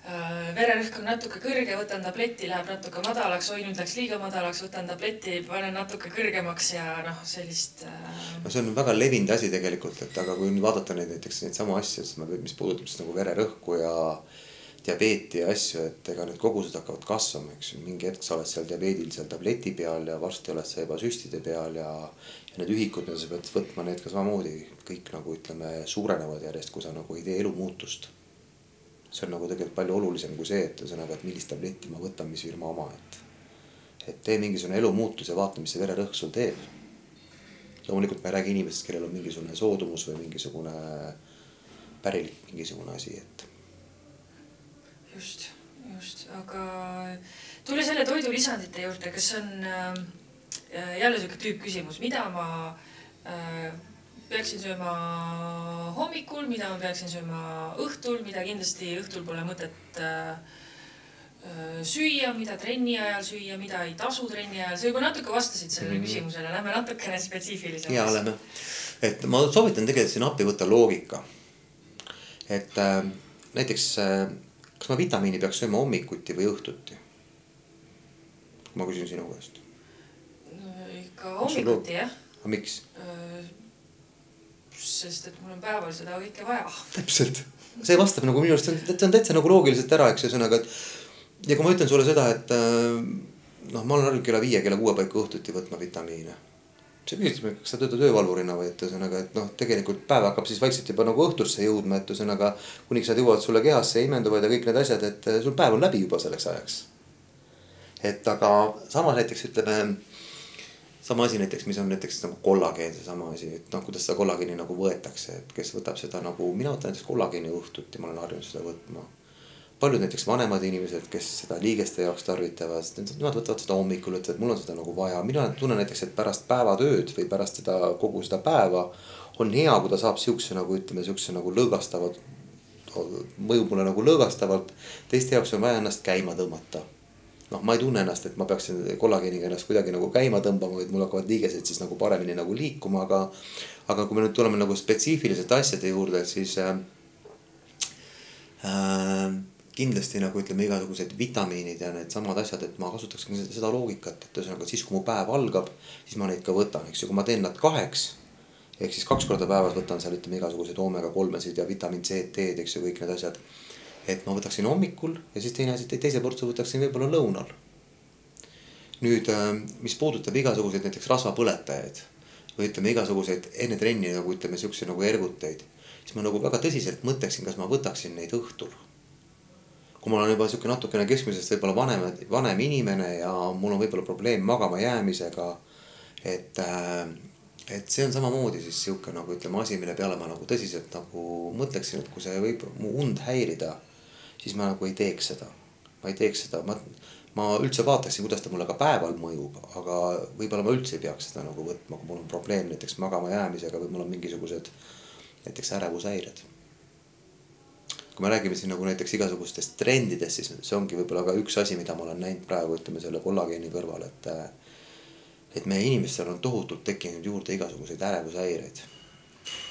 Äh, vererõhk on natuke kõrge, võtan tableti, läheb natuke madalaks, oi nüüd läks liiga madalaks, võtan tableti, panen natuke kõrgemaks ja noh, sellist äh.... no see on väga levinud asi tegelikult, et aga kui nüüd vaadata neid näiteks neid samu asju, mis puudutab siis nagu vererõhku ja diabeeti ja asju, et ega need kogused hakkavad kasvama, eks ju, mingi hetk sa oled seal diabeedil seal tableti peal ja varsti oled sa juba süstide peal ja. Need ühikud, mida sa pead võtma, need ka samamoodi kõik nagu ütleme, suurenevad järjest, kui sa nagu ei tee elumuutust see on nagu tegelikult palju olulisem kui see, et ühesõnaga, et millist tabletti ma võtan, mis firma oma, et. et tee mingisugune elumuutus ja vaata, mis see vererõhk sul teeb. loomulikult ma ei räägi inimesest, kellel on mingisugune soodumus või mingisugune pärilik mingisugune asi, et. just, just, aga tule selle toidulisandite juurde, kas on äh, jälle sihuke tüüppküsimus, mida ma äh, peaksin sööma hommikul, mida ma peaksin sööma õhtul, mida kindlasti õhtul pole mõtet äh, äh, süüa, mida trenni ajal süüa, mida ei tasu trenni ajal. sa juba natuke vastasid sellele mm -hmm. küsimusele, lähme natukene spetsiifilisemaks. ja lähme, et ma soovitan tegelikult siin appi võtta loogika. et äh, näiteks äh, kas ma vitamiini peaks sööma hommikuti või õhtuti? ma küsin sinu käest. Ikka hommikuti jah. aga miks? sest et mul on päeval seda kõike vaja. täpselt, see vastab nagu minu arust, see on täitsa nagu loogiliselt ära, eks ühesõnaga, et. ja kui ma ütlen sulle seda, et äh, noh, ma olen harjunud kella viie, kella kuue paiku õhtuti võtma vitamiine. sa küsisid, kas sa töötad öövalvurina või et ühesõnaga, et noh, tegelikult päev hakkab siis vaikselt juba nagu õhtusse jõudma, et ühesõnaga. kuniks nad jõuavad sulle kehasse, imenduvad ja kõik need asjad, et äh, sul päev on läbi juba selleks ajaks. et aga samas näiteks ütleme sama asi näiteks, mis on näiteks nagu kollageen, seesama asi, et noh, kuidas seda kollageeni nagu võetakse, et kes võtab seda nagu, mina võtan näiteks kollageeni õhtuti, ma olen harjunud seda võtma. paljud näiteks vanemad inimesed, kes seda liigeste jaoks tarvitavad, nemad võtavad seda hommikul, ütlevad, mul on seda nagu vaja, mina tunnen näiteks, et pärast päevatööd või pärast seda kogu seda päeva. on hea, kui ta saab siukse nagu ütleme, siukse nagu lõõgastava, mõjub mulle nagu lõõgastavalt. teiste jaoks on vaja ennast käima tõmmata noh, ma ei tunne ennast, et ma peaksin kollageeniga ennast kuidagi nagu käima tõmbama, vaid mul hakkavad liigesed siis nagu paremini nagu liikuma, aga. aga kui me nüüd tuleme nagu spetsiifilisete asjade juurde, siis äh,. Äh, kindlasti nagu ütleme, igasugused vitamiinid ja needsamad asjad, et ma kasutaks seda loogikat, et ühesõnaga siis, kui mu päev algab, siis ma neid ka võtan, eks ju, kui ma teen nad kaheks ehk siis kaks korda päevas võtan seal ütleme igasuguseid oomega kolmesid ja vitamiin C, D-d, eks ju, kõik need asjad et ma võtaksin hommikul ja siis teine asi, teise portsu võtaksin võib-olla lõunal. nüüd, äh, mis puudutab igasuguseid näiteks rasvapõletajaid või ütleme, igasuguseid enne trenni nagu ütleme, siukse nagu erguteid, siis ma nagu väga tõsiselt mõtleksin, kas ma võtaksin neid õhtul. kui ma olen juba sihuke natukene keskmisest võib-olla vanem, vanem inimene ja mul on võib-olla probleem magama jäämisega, et äh, et see on samamoodi siis sihuke nagu ütleme asi, mille peale ma nagu tõsiselt nagu mõtleksin, et kui see võib mu und häirida siis ma nagu ei teeks seda. ma ei teeks seda, ma, ma üldse vaataksin, kuidas ta mulle ka päeval mõjub, aga võib-olla ma üldse ei peaks seda nagu võtma, kui mul on probleem näiteks magama jäämisega või mul on mingisugused näiteks ärevushäired. kui me räägime siin nagu näiteks igasugustest trendidest, siis see ongi võib-olla ka üks asi, mida ma olen näinud praegu, ütleme selle kollageeni kõrval, et. et meie inimestel on tohutult tekkinud juurde igasuguseid ärevushäireid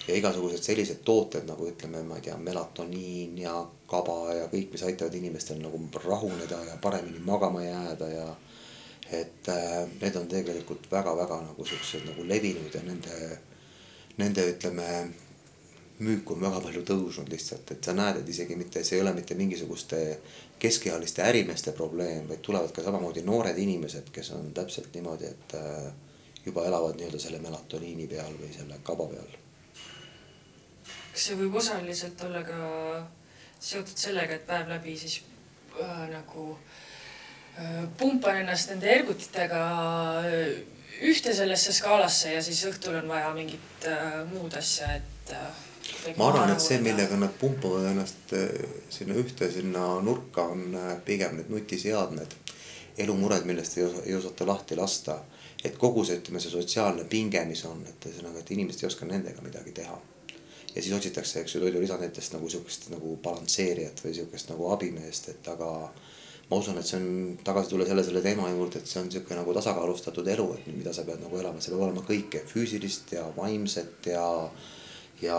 ja igasugused sellised tooted nagu ütleme, ma ei tea, melatoniin ja kaba ja kõik, mis aitavad inimestel nagu rahuneda ja paremini magama jääda ja. et äh, need on tegelikult väga-väga nagu siuksed nagu levinud ja nende, nende ütleme müük on väga palju tõusnud lihtsalt, et sa näed, et isegi mitte, see ei ole mitte mingisuguste keskealiste ärimeeste probleem, vaid tulevad ka samamoodi noored inimesed, kes on täpselt niimoodi, et äh, juba elavad nii-öelda selle melatoniini peal või selle kaba peal. Kas see võib osaliselt olla ka seotud sellega, et päev läbi siis äh, nagu äh, pumpan ennast nende ergutitega äh, ühte sellesse skaalasse ja siis õhtul on vaja mingit äh, muud asja, et äh, ma arvan, et see, millega nad pumpavad ennast äh, sinna ühte, sinna nurka, on äh, pigem need nutiseadmed, elumured, millest ei, osa, ei osata lahti lasta. et kogu see, ütleme, see sotsiaalne pinge, mis on, et ühesõnaga, et inimesed ei oska nendega midagi teha ja siis otsitakse, eks ju, toidulisanditest nagu sihukest nagu balansseerijat või sihukest nagu abimeest, et aga ma usun, et see on tagasi tulles jälle selle teema juurde, et see on sihuke nagu tasakaalustatud elu, et mida sa pead nagu elama, see peab olema kõike füüsilist ja vaimset ja ja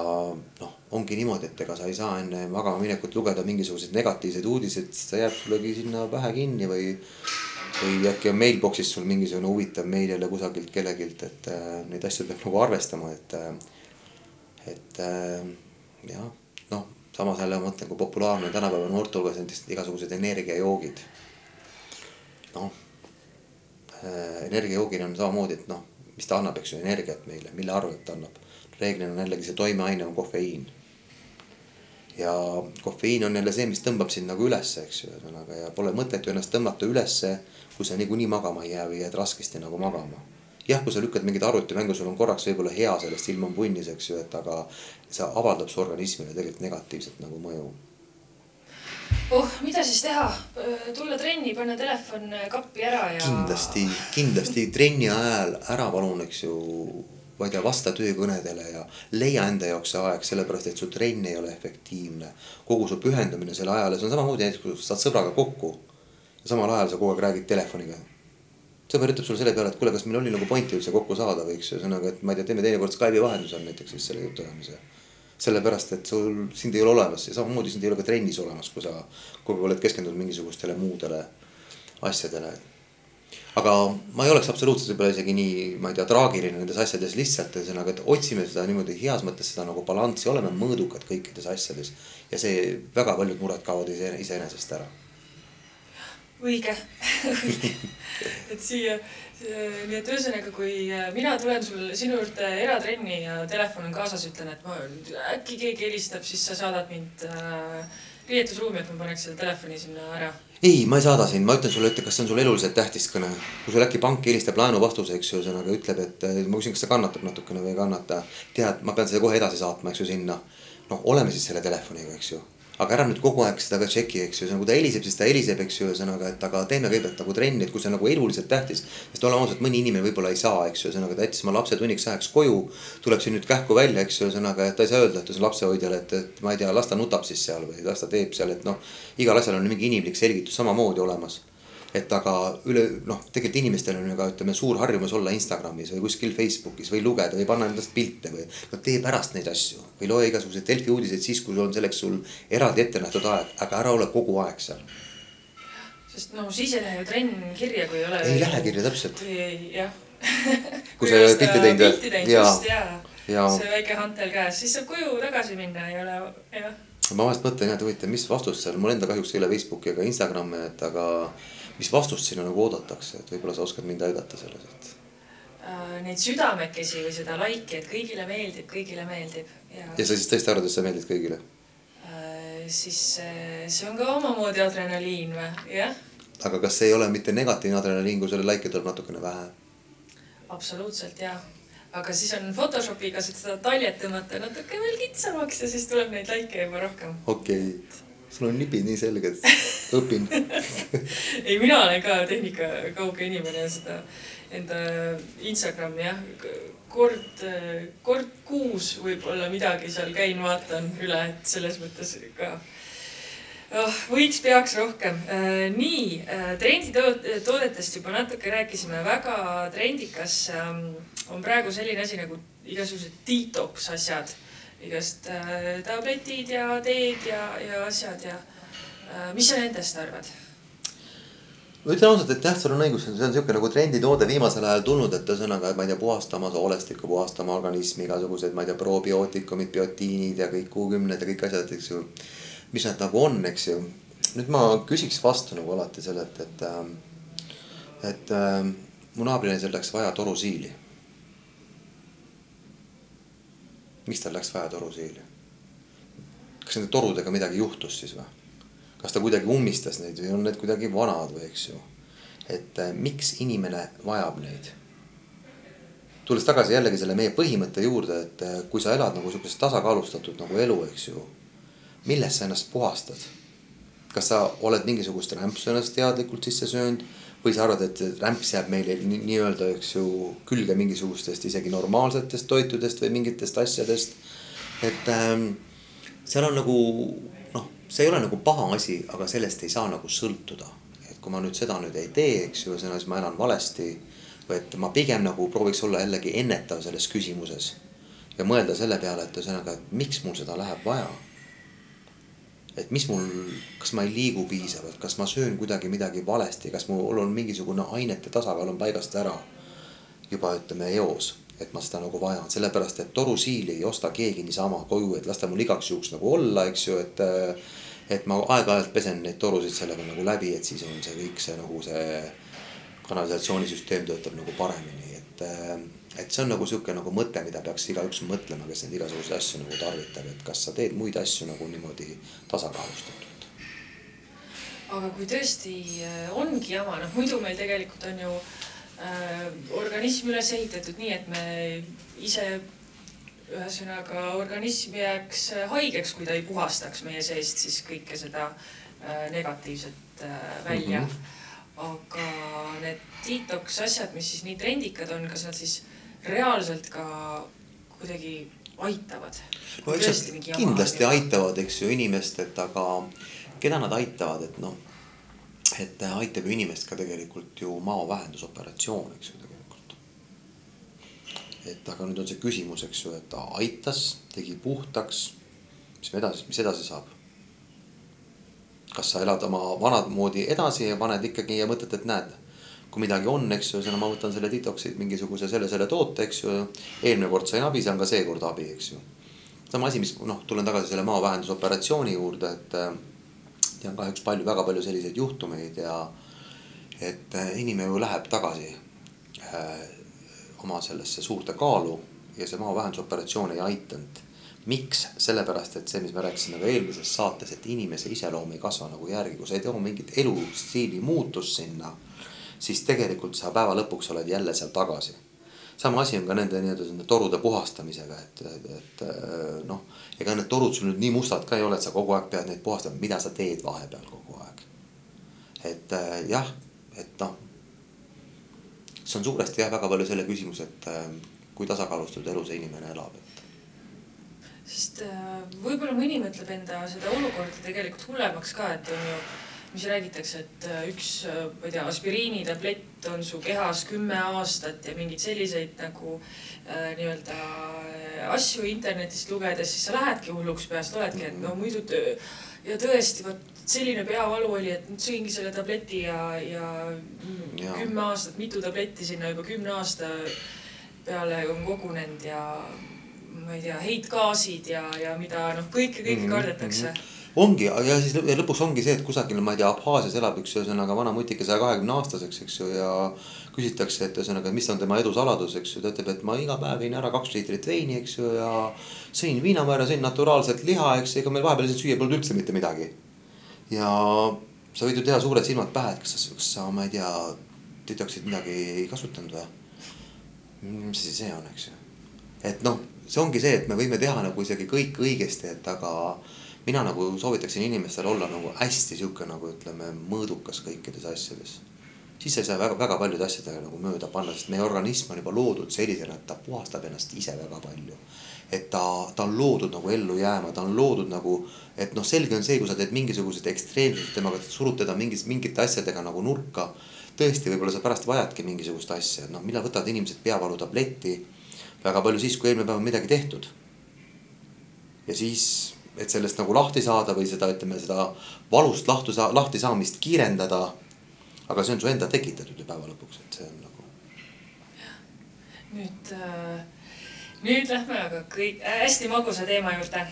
noh, ongi niimoodi, et ega sa ei saa enne magama minekut lugeda mingisuguseid negatiivseid uudiseid, ta jääb sullegi sinna pähe kinni või või äkki on mailbox'is sul mingisugune huvitav meil jälle kusagilt kellegilt, et äh, neid asju peab nagu arvestama, et äh, et äh, jah, noh, samas jälle ma mõtlen, kui populaarne on tänapäeva noorte hulgas näiteks igasugused energiajoogid. noh äh,, energiajoogil on samamoodi, et noh, mis ta annab, eks ju, energiat meile, mille arvelt ta annab. reeglina on jällegi see toimeaine on kofeiin. ja kofeiin on jälle see, mis tõmbab sind nagu ülesse, eks ju, ühesõnaga ja pole mõtet ju ennast tõmmata ülesse, kui sa niikuinii magama ei jää või jääd raskesti nagu magama jah, kui sa lükkad mingit arvutimängu, sul on korraks võib-olla hea sellest, ilm on punnis, eks ju, et aga see avaldab su organismile tegelikult negatiivset nagu mõju. oh, mida siis teha, tulla trenni, panna telefon kappi ära ja. kindlasti, kindlasti trenni ajal ära palun, eks ju, ma ei tea, vasta töökõnedele ja leia enda jaoks see aeg, sellepärast et su trenn ei ole efektiivne. kogu su pühendumine selle ajale, see on samamoodi näiteks, kui sa saad sõbraga kokku. samal ajal sa kogu aeg räägid telefoniga sõber ütleb sulle selle peale, et kuule, kas meil oli nagu pointi üldse kokku saada või eks ju, ühesõnaga, et ma ei tea, teeme teinekord Skype'i vahendusel näiteks siis selle jutuajamise. sellepärast, et sul, sind ei ole olemas ja samamoodi sind ei ole ka trennis olemas, kui sa kogu aeg oled keskendunud mingisugustele muudele asjadele. aga ma ei oleks absoluutselt võib-olla isegi nii, ma ei tea, traagiline nendes asjades lihtsalt ühesõnaga, et otsime seda niimoodi heas mõttes seda nagu balanssi, oleme mõõdukad kõikides asjades. ja see väga paljud mured kaovad ise, iseenesest ära õige *laughs* et siia, nii et ühesõnaga, kui äh, mina tulen sul sinu juurde eratrenni ja telefon on kaasas, ütlen, et ma äkki keegi helistab, siis sa saadad mind äh, riietusruumi, et ma paneks selle telefoni sinna ära. ei, ma ei saada sind, ma ütlen sulle, ütle, kas see on sulle eluliselt tähtis kõne. kui sul äkki pank helistab laenuvastuse, eks ju, ühesõnaga ütleb, et äh, ma küsin, kas see kannatab natukene või ei kannata. tead, ma pean seda kohe edasi saatma, eks ju, sinna. noh, oleme siis selle telefoniga, eks ju aga ära nüüd kogu aeg seda ka tšeki, eks ju, kui ta heliseb, siis ta heliseb, eks ju, ühesõnaga, et aga teeme kõigepealt nagu trenni, et kui see on nagu eluliselt tähtis. sest oleme ausad, mõni inimene võib-olla ei saa, eks ju, ühesõnaga ta jättis oma lapse tunniks ajaks koju. tuleb siin nüüd kähku välja, eks ju, ühesõnaga, et ta ei saa öelda, et lapsehoidjale, et, et ma ei tea, las ta nutab siis seal või las ta teeb seal, et noh. igal asjal on mingi inimlik selgitus samamoodi olemas et aga üle noh, tegelikult inimestel on ju ka ütleme suur harjumus olla Instagramis või kuskil Facebookis või lugeda või panna endast pilte või. no tee pärast neid asju või loe igasuguseid Delfi uudiseid siis, kui on selleks sul eraldi ette nähtud aeg, aga ära ole kogu aeg seal. sest no siis ei lähe ju trenn kirja, kui ei ole. ei lähe kirja täpselt. jah *laughs* kui sa ei ole pilti teinud pilti teinud just ja, ja. see väike hantel käes, siis saab koju tagasi minna, ei ole jah. ma vahest mõtlen jah, et huvitav, mis vastus seal, mul enda kahjuks ei ole Facebooki ega Instagrami, et aga mis vastust sinna nagu oodatakse, et võib-olla sa oskad mind aidata selles, et äh,? Neid südamekesi või seda laiki, et kõigile meeldib, kõigile meeldib ja. ja sa siis tõesti arvad, et sa meeldid kõigile äh,? siis äh, see on ka omamoodi adrenaliin või, jah. aga kas see ei ole mitte negatiivne adrenaliin, kui selle laike tuleb natukene vähe? absoluutselt jah aga siis on Photoshopiga seda taljet tõmmata natuke veel kitsamaks ja siis tuleb neid laike juba rohkem. okei okay sul on nipid nii selged, õpin. *laughs* Ei, mina olen ka tehnikakauge inimene ja seda enda Instagrami jah, kord, kord kuus võib-olla midagi seal käin, vaatan üle, et selles mõttes ka oh, võiks, peaks rohkem. Äh, nii, äh, trenditoodetest juba natuke rääkisime, väga trendikas ähm, on praegu selline asi nagu igasugused detox asjad igast äh, tabletid ja teed ja, ja asjad ja äh, mis sa nendest arvad? ma ütlen ausalt, et jah, sul on õigus, see on siuke nagu trenditoode viimasel ajal tulnud, et ühesõnaga, et ma ei tea, puhastama soolestikku, puhastama organismi, igasugused, ma ei tea, probiootikumid, biotiinid ja kõik kuukümned ja kõik asjad, eks ju. mis nad nagu on, eks ju. nüüd ma küsiks vastu nagu alati selle, et, et, äh, et äh, mu naabrinaisel läks vaja torusiili. Miks tal läks vaja torusiili? kas nende torudega midagi juhtus siis või? kas ta kuidagi ummistas neid või on need kuidagi vanad või eks ju. et äh, miks inimene vajab neid? tulles tagasi jällegi selle meie põhimõtte juurde, et äh, kui sa elad nagu sihukeses tasakaalustatud nagu elu, eks ju. millest sa ennast puhastad? kas sa oled mingisugust rämpsu ennast teadlikult sisse söönud või sa arvad, et rämps jääb meile nii-öelda, eks ju, külge mingisugustest isegi normaalsetest toitudest või mingitest asjadest. et ähm, seal on nagu see ei ole nagu paha asi, aga sellest ei saa nagu sõltuda. et kui ma nüüd seda nüüd ei tee, eks ju, siis ma elan valesti. või et ma pigem nagu prooviks olla jällegi ennetav selles küsimuses. ja mõelda selle peale, et ühesõnaga, et miks mul seda läheb vaja. Et mis mul, kas ma ei liigu piisavalt, kas ma söön kuidagi midagi valesti, kas mul on mingisugune ainete tasakaal on paigast ära. juba ütleme eos et ma seda nagu vajan, sellepärast et torusiili ei osta keegi niisama koju, et las ta mul igaks juhuks nagu olla, eks ju, et et ma aeg-ajalt pesen neid torusid sellega nagu läbi, et siis on see kõik see nagu see kanalisatsioonisüsteem töötab nagu paremini, et. Et see on nagu sihuke nagu mõte, mida peaks igaüks mõtlema, kes neid igasuguseid asju nagu tarvitab, et kas sa teed muid asju nagu niimoodi tasakaalustatult. aga kui tõesti äh, ongi jama, noh muidu meil tegelikult on ju äh, organism üles ehitatud nii, et me ise ühesõnaga organism jääks äh, haigeks, kui ta ei puhastaks meie seest siis kõike seda äh, negatiivset äh, välja mm. -hmm. aga need detox asjad, mis siis nii trendikad on, kas nad siis reaalselt ka kuidagi aitavad? no kindlasti aitavad, eks ju, inimest, et aga keda nad aitavad, et noh, et aitab ju inimest ka tegelikult ju maovähendusoperatsioon, eks ju et aga nüüd on see küsimus, eks ju, et ta aitas, tegi puhtaks. mis me edasi, mis edasi saab? kas sa elad oma vanad moodi edasi ja paned ikkagi ja mõtled, et näed, kui midagi on, eks ju, ma võtan selle detox'i mingisuguse selle, selle toote, eks ju. eelmine kord sain abi, saan ka seekord abi, eks ju. sama asi, mis noh, tulen tagasi selle maavähendusoperatsiooni juurde, et äh, tean kahjuks palju, väga palju selliseid juhtumeid ja et äh, inimene ju läheb tagasi äh, oma sellesse suurde kaalu ja see maavähendusoperatsioon ei aitanud. miks, sellepärast et see, mis me rääkisime ka eelmises saates, et inimese iseloom ei kasva nagu järgi, kui sa ei too mingit elustiili muutust sinna. Siis tegelikult sa päeva lõpuks oled jälle seal tagasi. sama asi on ka nende nii-öelda torude puhastamisega, et, et, et noh, ega need torud sul nüüd nii mustad ka ei ole, et sa kogu aeg pead neid puhastama, mida sa teed vahepeal kogu aeg. et jah, et noh see on suuresti jah, väga palju selle küsimus, et äh, kui tasakaalustatud elu see inimene elab, et. sest äh, võib-olla mõni mõtleb enda seda olukorda tegelikult hullemaks ka, et on ju, mis räägitakse, et äh, üks, ma ei tea, aspiriinitablett on su kehas kümme aastat ja mingeid selliseid nagu äh, nii-öelda asju internetist lugedes, siis sa lähedki hulluks peast, oledki, et no muidu töö ja tõesti, vot selline peavalu oli, et sõingi selle tableti ja, ja, ja kümme aastat, mitu tabletti sinna juba kümne aasta peale on kogunenud ja ma ei tea, heitgaasid ja, ja mida noh, kõike, kõike mm -hmm. kardetakse mm. -hmm ongi ja siis lõpuks ongi see, et kusagil, ma ei tea, Abhaasias elab üks ühesõnaga vana mutika saja kahekümne aastaseks, eks ju, ja küsitakse, et ühesõnaga, mis on tema edu saladus, eks ju, ta ütleb, et ma iga päev jõin ära kaks liitrit veini, eks ju, ja sõin viinamäära, sõin naturaalset liha, eks, ega meil vahepeal süüa polnud üldse mitte midagi ja sa võid ju teha suured silmad pähe, et kas sa, kas sa, ma ei tea, tütraksid midagi ei kasutanud või? mis asi see on, eks ju. et noh, see ongi see, et me võime teha nagu isegi kõik õigesti, et aga mina nagu soovitaksin inimestel olla nagu hästi sihuke nagu ütleme mõõdukas kõikides asjades. siis sa ei saa väga, väga paljude asjadega nagu mööda panna, sest meie organism on juba loodud sellisena, et ta puhastab ennast ise väga palju et ta, ta on loodud nagu ellu jääma, ta on loodud nagu, et noh, selge on see, kui sa teed mingisugused ekstreemsed temaga, surud teda mingis, mingite asjadega nagu nurka. tõesti, võib-olla sa pärast vajadki mingisugust asja, et noh, millal võtavad inimesed peavalutabletti. väga palju siis, kui eelmine päev on midagi tehtud. ja siis, et sellest nagu lahti saada või seda, ütleme seda valust lahti saa-, lahti saamist kiirendada aga see on su enda tekitatud ju päeva lõpuks, et see on nagu. nüüd äh,, nüüd lähme aga kõik äh, hästi magusa teema juurde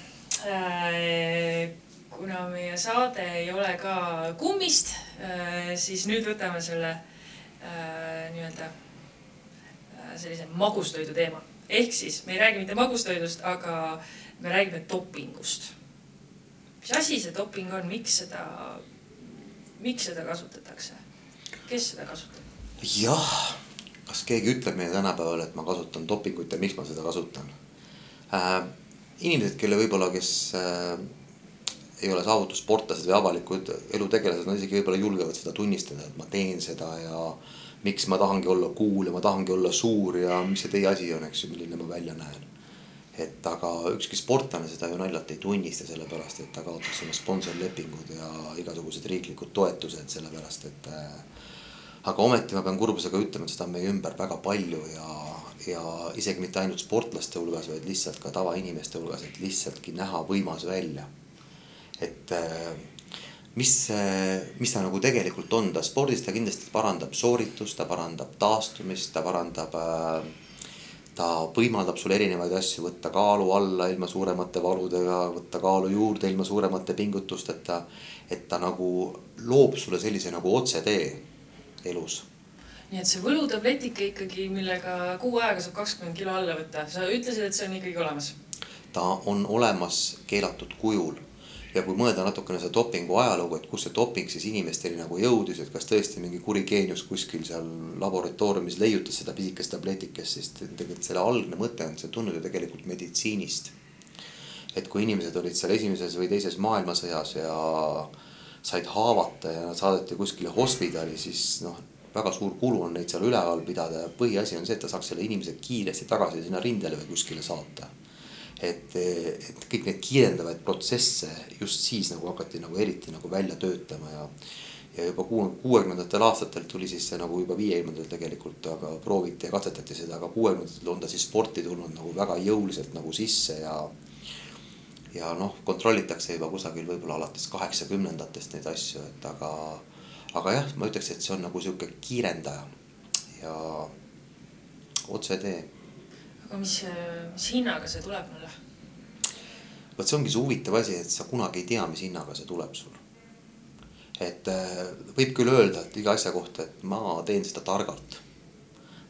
äh, kuna meie saade ei ole ka kummist, äh, siis nüüd võtame selle äh, nii-öelda äh, sellise magustoidu teema. ehk siis me ei räägi mitte magustoidust, aga me räägime dopingust. mis asi see doping on, miks seda, miks seda kasutatakse? kes seda kasutab? jah, kas keegi ütleb meile tänapäeval, et ma kasutan dopingut ja miks ma seda kasutan äh,? inimesed, kelle võib-olla, kes äh, ei ole saavutussportlased või avalikud elutegelased, nad isegi võib-olla julgevad seda tunnistada, et ma teen seda ja miks ma tahangi olla cool ja ma tahangi olla suur ja mis see teie asi on, eks ju, milline ma välja näen. Et aga ükski sportlane seda ju naljalt ei tunnista, sellepärast et ta kaotas oma sponsorlepingud ja igasugused riiklikud toetused, sellepärast et äh, aga ometi ma pean kurbusega ütlema, et seda on meie ümber väga palju ja, ja isegi mitte ainult sportlaste hulgas, vaid lihtsalt ka tavainimeste hulgas, et lihtsaltki näha võimas välja. Et äh, mis, mis ta nagu tegelikult on, ta spordis ta kindlasti parandab sooritust, ta parandab taastumist, ta parandab äh, ta võimaldab sul erinevaid asju võtta kaalu alla ilma suuremate valudega, võtta kaalu juurde ilma suuremate pingutusteta. et ta nagu loob sulle sellise nagu otsetee elus. nii et see võlutabletike ikkagi, millega kuu aega saab kakskümmend kilo alla võtta, sa ütlesid, et see on ikkagi olemas? ta on olemas keelatud kujul ja kui mõelda natukene seda dopingu ajalugu, et kust see doping siis inimesteni nagu jõudis, et kas tõesti mingi kuri geenius kuskil seal laboratooriumis leiutas seda pisikest tabletikest, siis tegelikult selle algne mõte on see tulnud ju tegelikult meditsiinist. et kui inimesed olid seal esimeses või teises maailmasõjas ja said haavata ja nad saadeti kuskile hospidali, siis noh väga suur kulu on neid seal üleval pidada ja põhiasi on see, et ta saaks selle inimese kiiresti tagasi sinna rindele või kuskile saata et, et kõik need kiirendavaid protsesse just siis nagu hakati nagu eriti nagu välja töötama ja. ja juba kuuekümnendatel aastatel tuli siis see nagu juba viiekümnendatel tegelikult, aga prooviti ja katsetati seda, aga kuuekümnendatel on ta siis sporti tulnud nagu väga jõuliselt nagu sisse ja. ja noh, kontrollitakse juba kusagil võib-olla alates kaheksakümnendatest neid asju, et aga, aga jah, ma ütleks, et see on nagu sihuke kiirendaja ja otsetee aga mis, mis hinnaga see tuleb mulle? vot see ongi see huvitav asi, et sa kunagi ei tea, mis hinnaga see tuleb sul. et äh, võib küll öelda, et iga asja kohta, et ma teen seda targalt.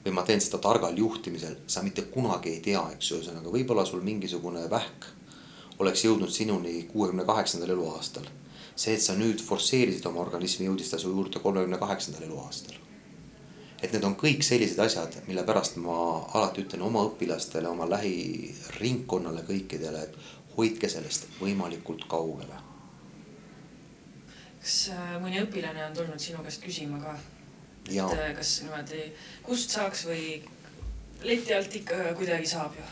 või ma teen seda targal juhtimisel, sa mitte kunagi ei tea, eks ju, ühesõnaga võib-olla sul mingisugune vähk oleks jõudnud sinuni kuuekümne kaheksandal eluaastal. see, et sa nüüd forsseerisid oma organismi, jõudis ta su juurde kolmekümne kaheksandal eluaastal et need on kõik sellised asjad, mille pärast ma alati ütlen oma õpilastele, oma lähiringkonnale, kõikidele, et hoidke sellest võimalikult kaugele. kas äh, mõni õpilane on tulnud sinu käest küsima ka? et Ja. äh, kas niimoodi, kust saaks või leti alt ikka kuidagi saab ju?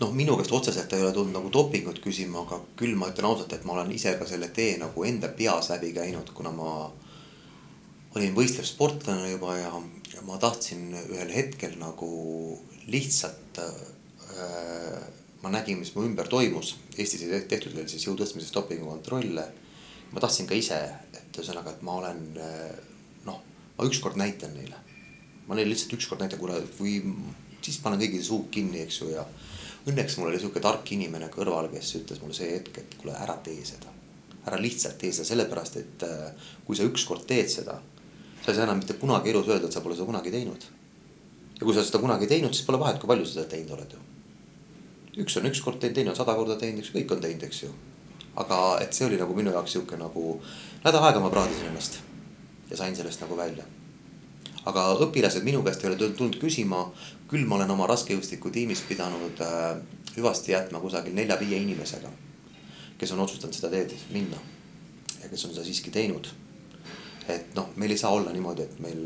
noh, minu käest otseselt ei ole tulnud nagu dopingut küsima, aga küll ma ütlen ausalt, et ma olen ise ka selle tee nagu enda peas läbi käinud, kuna ma olin võistlev sportlane juba ja ja ma tahtsin ühel hetkel nagu lihtsalt äh,. ma nägin, mis mu ümber toimus, Eestis ei tehtud veel siis jõu tõstmises dopingukontrolle. ma tahtsin ka ise, et ühesõnaga, et ma olen noh, ma ükskord näitan neile. ma neile lihtsalt ükskord näitan, kuule, kui siis panen kõigil suud kinni, eks ju, ja õnneks mul oli sihuke tark inimene kõrval, kes ütles mulle see hetk, et kuule, ära tee seda. ära lihtsalt tee seda, sellepärast et äh, kui sa ükskord teed seda sa ei saa enam mitte kunagi elus öelda, et sa pole seda kunagi teinud. ja kui sa seda kunagi teinud, siis pole vahet, kui palju sa seda teinud oled ju. üks on üks kord teinud, teine on sada korda teinud, eks kõik on teinud, eks ju. aga et see oli nagu minu jaoks sihuke nagu, nädal aega ma praadisin ennast ja sain sellest nagu välja. aga õpilased minu käest ei ole tulnud küsima, küll ma olen oma raskejõustiku tiimis pidanud äh, hüvasti jätma kusagil nelja-viie inimesega, kes on otsustanud seda teed minna ja kes on seda siiski teinud et noh, meil ei saa olla niimoodi, et meil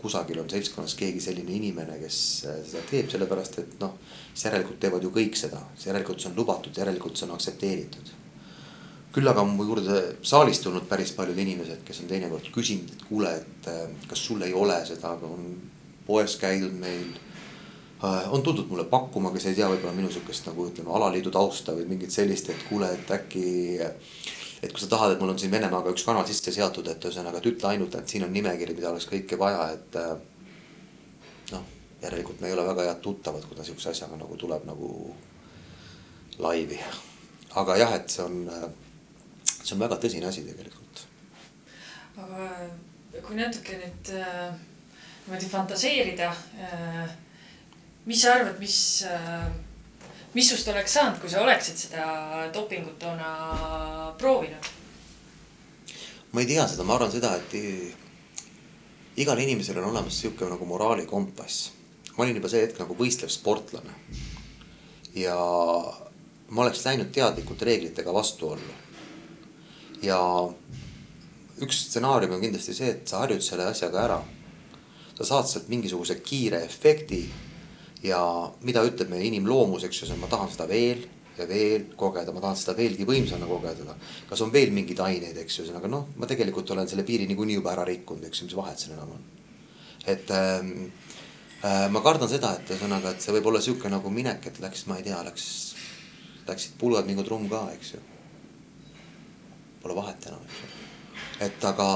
kusagil on seltskonnas keegi selline inimene, kes äh, seda teeb, sellepärast et noh. siis järelikult teevad ju kõik seda, järelikult see on lubatud, järelikult see on aktsepteeritud. küll aga on mu juurde saalis tulnud päris paljud inimesed, kes on teinekord küsinud, et kuule, et äh, kas sul ei ole seda, on poes käidud meil äh, on tuldud mulle pakkuma, kes ei tea võib-olla minu sihukest nagu ütleme alaliidu tausta või mingit sellist, et kuule, et äkki et kui sa tahad, et mul on siin Venemaaga üks kanal sisse seatud, et ühesõnaga, et ütle ainult, et siin on nimekiri, mida oleks kõike vaja, et äh, noh, järelikult me ei ole väga head tuttavad, kui ta sihukese asjaga nagu tuleb nagu laivi. aga jah, et see on, see on väga tõsine asi tegelikult. aga kui natuke nüüd äh, niimoodi fantaseerida äh,. mis sa arvad, mis äh, mis sust oleks saanud, kui sa oleksid seda dopingut toona proovinud? ma ei tea seda, ma arvan seda, et igal inimesel on olemas sihuke nagu moraalikompass. ma olin juba see hetk nagu võistlev sportlane. ja ma oleks läinud teadlikult reeglitega vastuollu. ja üks stsenaarium on kindlasti see, et sa harjud selle asjaga ära. sa saad sealt mingisuguse kiire efekti ja mida ütleb meie inimloomus, eks ju, ma tahan seda veel ja veel kogeda, ma tahan seda veelgi võimsana kogeda. kas on veel mingeid aineid, eks ju, ühesõnaga noh, ma tegelikult olen selle piiri niikuinii juba ära rikkunud, eks ju, mis vahet seal enam on. et ähm, äh, ma kardan seda, et ühesõnaga, et see võib olla sihuke nagu minek, et läks, ma ei tea, läks, läksid pulgad nagu trumm ka, eks ju. Pole vahet enam, eks ju. et aga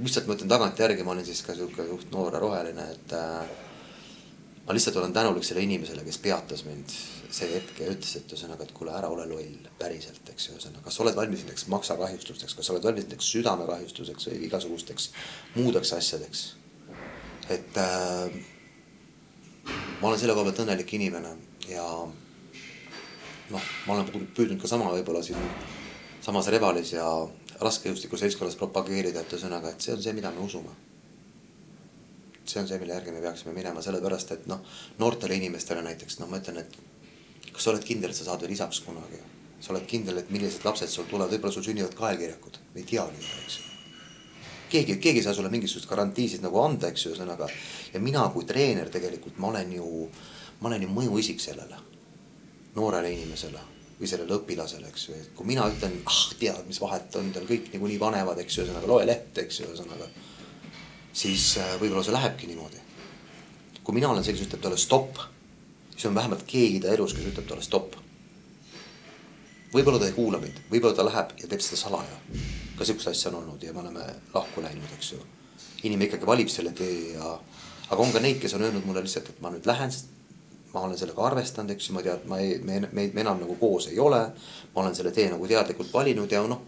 lihtsalt ma ütlen tagantjärgi, ma olin siis ka sihuke suht noor ja roheline, et äh, ma lihtsalt olen tänulik sellele inimesele, kes peatas mind see hetk ja ütles, et ühesõnaga, et kuule, ära ole loll, päriselt, eks ju, ühesõnaga, kas sa oled valmis nendeks maksakahjustusteks, kas sa oled valmis nendeks südamekahjustuseks või igasugusteks muudeks asjadeks. et äh, ma olen selle koha pealt õnnelik inimene ja noh, ma olen püüdnud ka sama võib-olla siin samas Revalis ja raskejõustikuseltskonnas propageerida, et ühesõnaga, et see on see, mida me usume see on see, mille järgi me peaksime minema, sellepärast et noh, noortele inimestele näiteks noh, ma ütlen, et kas sa oled kindel, et sa saad veel isaks kunagi? sa oled kindel, et millised lapsed sul tulevad, võib-olla sul sünnivad kaelkirjakud, ei teagi seda, eks ju. keegi, keegi ei saa sulle mingisugust garantiisid nagu anda, eks ju, ühesõnaga. ja mina kui treener tegelikult, ma olen ju, ma olen ju mõjuisik sellele noorele inimesele või sellele õpilasele, eks ju, et kui mina ütlen, ah tead, mis vahet on, tal kõik niikuinii panevad, eks ju, ühesõnaga loe lehte, eks ju, ühesõnaga siis äh, võib-olla see lähebki niimoodi. kui mina olen see, kes ütleb talle stopp, siis on vähemalt keegi ta elus, kes ütleb talle stopp. võib-olla ta ei kuula mind, võib-olla ta läheb ja teeb seda salaja. ka sihukest asja on olnud ja me oleme lahku läinud, eks ju. inimene ikkagi valib selle tee ja, aga on ka neid, kes on öelnud mulle lihtsalt, et ma nüüd lähen ma olen sellega arvestanud, eks ju, ma tean, ma ei, me, me, me enam nagu koos ei ole. ma olen selle tee nagu teadlikult valinud ja noh,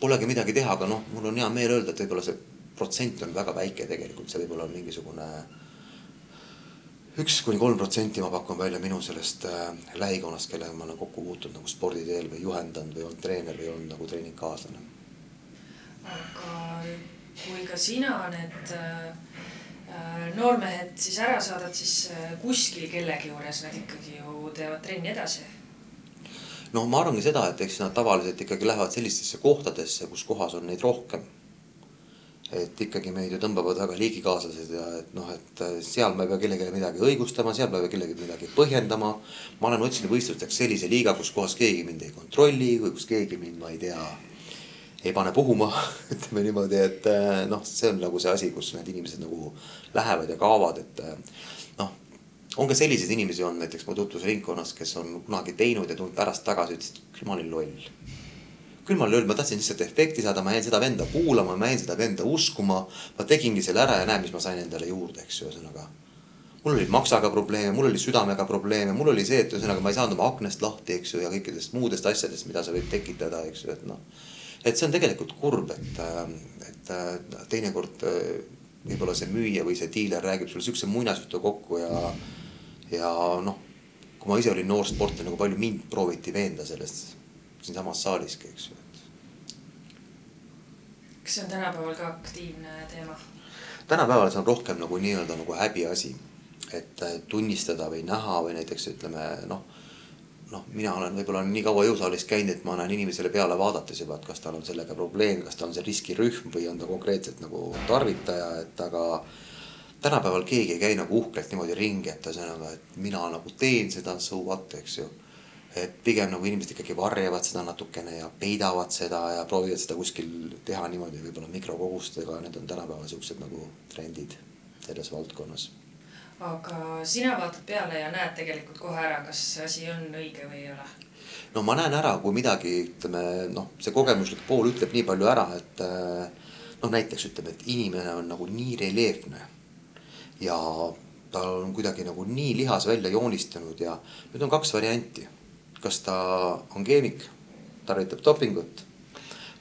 polegi midagi teha, aga noh, mul on hea meel öelda, et võib-olla see protsent on väga väike tegelikult, see võib olla mingisugune üks kuni kolm protsenti ma pakun välja minu sellest äh, lähikonnast, kellega ma olen kokku puutunud nagu sporditeel või juhendanud või olnud treener või olnud nagu treeningkaaslane. aga kui ka sina need äh, äh, noormehed siis ära saadad, siis äh, kuskil kellegi juures nad ikkagi ju teevad trenni edasi noh, ma arvangi seda, et eks nad tavaliselt ikkagi lähevad sellistesse kohtadesse, kus kohas on neid rohkem et ikkagi meid ju tõmbavad väga liigikaaslased ja et noh, et äh, seal ma ei pea kellelegi midagi õigustama, seal ma ei pea kellelegi midagi põhjendama. ma olen otsinud võistlusteks sellise liiga, kus kohas keegi mind ei kontrolli või kus keegi mind, ma ei tea, ei pane puhuma *laughs* ütleme niimoodi, et äh, noh, see on nagu see asi, kus need inimesed nagu lähevad ja kaovad, et äh, noh. on ka selliseid inimesi olnud näiteks mu tutvusringkonnas, kes on kunagi teinud ja tulnud pärast tagasi, ütlesid, küll ma olin loll küll ma löön, ma tahtsin lihtsalt efekti saada, ma jäin seda venda kuulama, ma jäin seda venda uskuma. ma tegingi selle ära ja näe, mis ma sain endale juurde, eks ju, ühesõnaga. mul oli maksaga probleeme, mul oli südamega probleeme, mul oli see, et ühesõnaga ma ei saanud oma aknast lahti, eks ju, ja kõikidest muudest asjadest, mida see võib tekitada, eks ju, et noh. et see on tegelikult kurb, et, et teinekord võib-olla see müüja või see diiler räägib sulle siukse muinasjutu kokku ja, ja noh. kui ma ise olin noor sportlane, kui palju mind prooviti veenda sellest siinsamas saaliski, eks ju. kas see on tänapäeval ka aktiivne teema? tänapäeval see on rohkem nagu nii-öelda nagu häbiasi, et äh, tunnistada või näha või näiteks ütleme noh noh, mina olen võib-olla nii kaua jõusaalis käinud, et ma näen inimesele peale vaadates juba, et kas tal on sellega probleem, kas ta on see riskirühm või on ta konkreetselt nagu tarvitaja, et aga. tänapäeval keegi ei käi nagu uhkelt niimoodi ringi, et ühesõnaga, et mina nagu teen seda, so what, eks ju et pigem nagu inimesed ikkagi varjavad seda natukene ja peidavad seda ja proovivad seda kuskil teha niimoodi võib-olla mikrokogustega, need on tänapäeval siuksed nagu trendid selles valdkonnas. aga sina vaatad peale ja näed tegelikult kohe ära, kas asi on õige või ei ole? no ma näen ära, kui midagi, ütleme noh, see kogemuslik pool ütleb nii palju ära, et noh, näiteks ütleme, et inimene on nagu nii reljeefne ja tal on kuidagi nagu nii lihas välja joonistunud ja nüüd on kaks varianti. Kas ta on keemik, tarvitab dopingut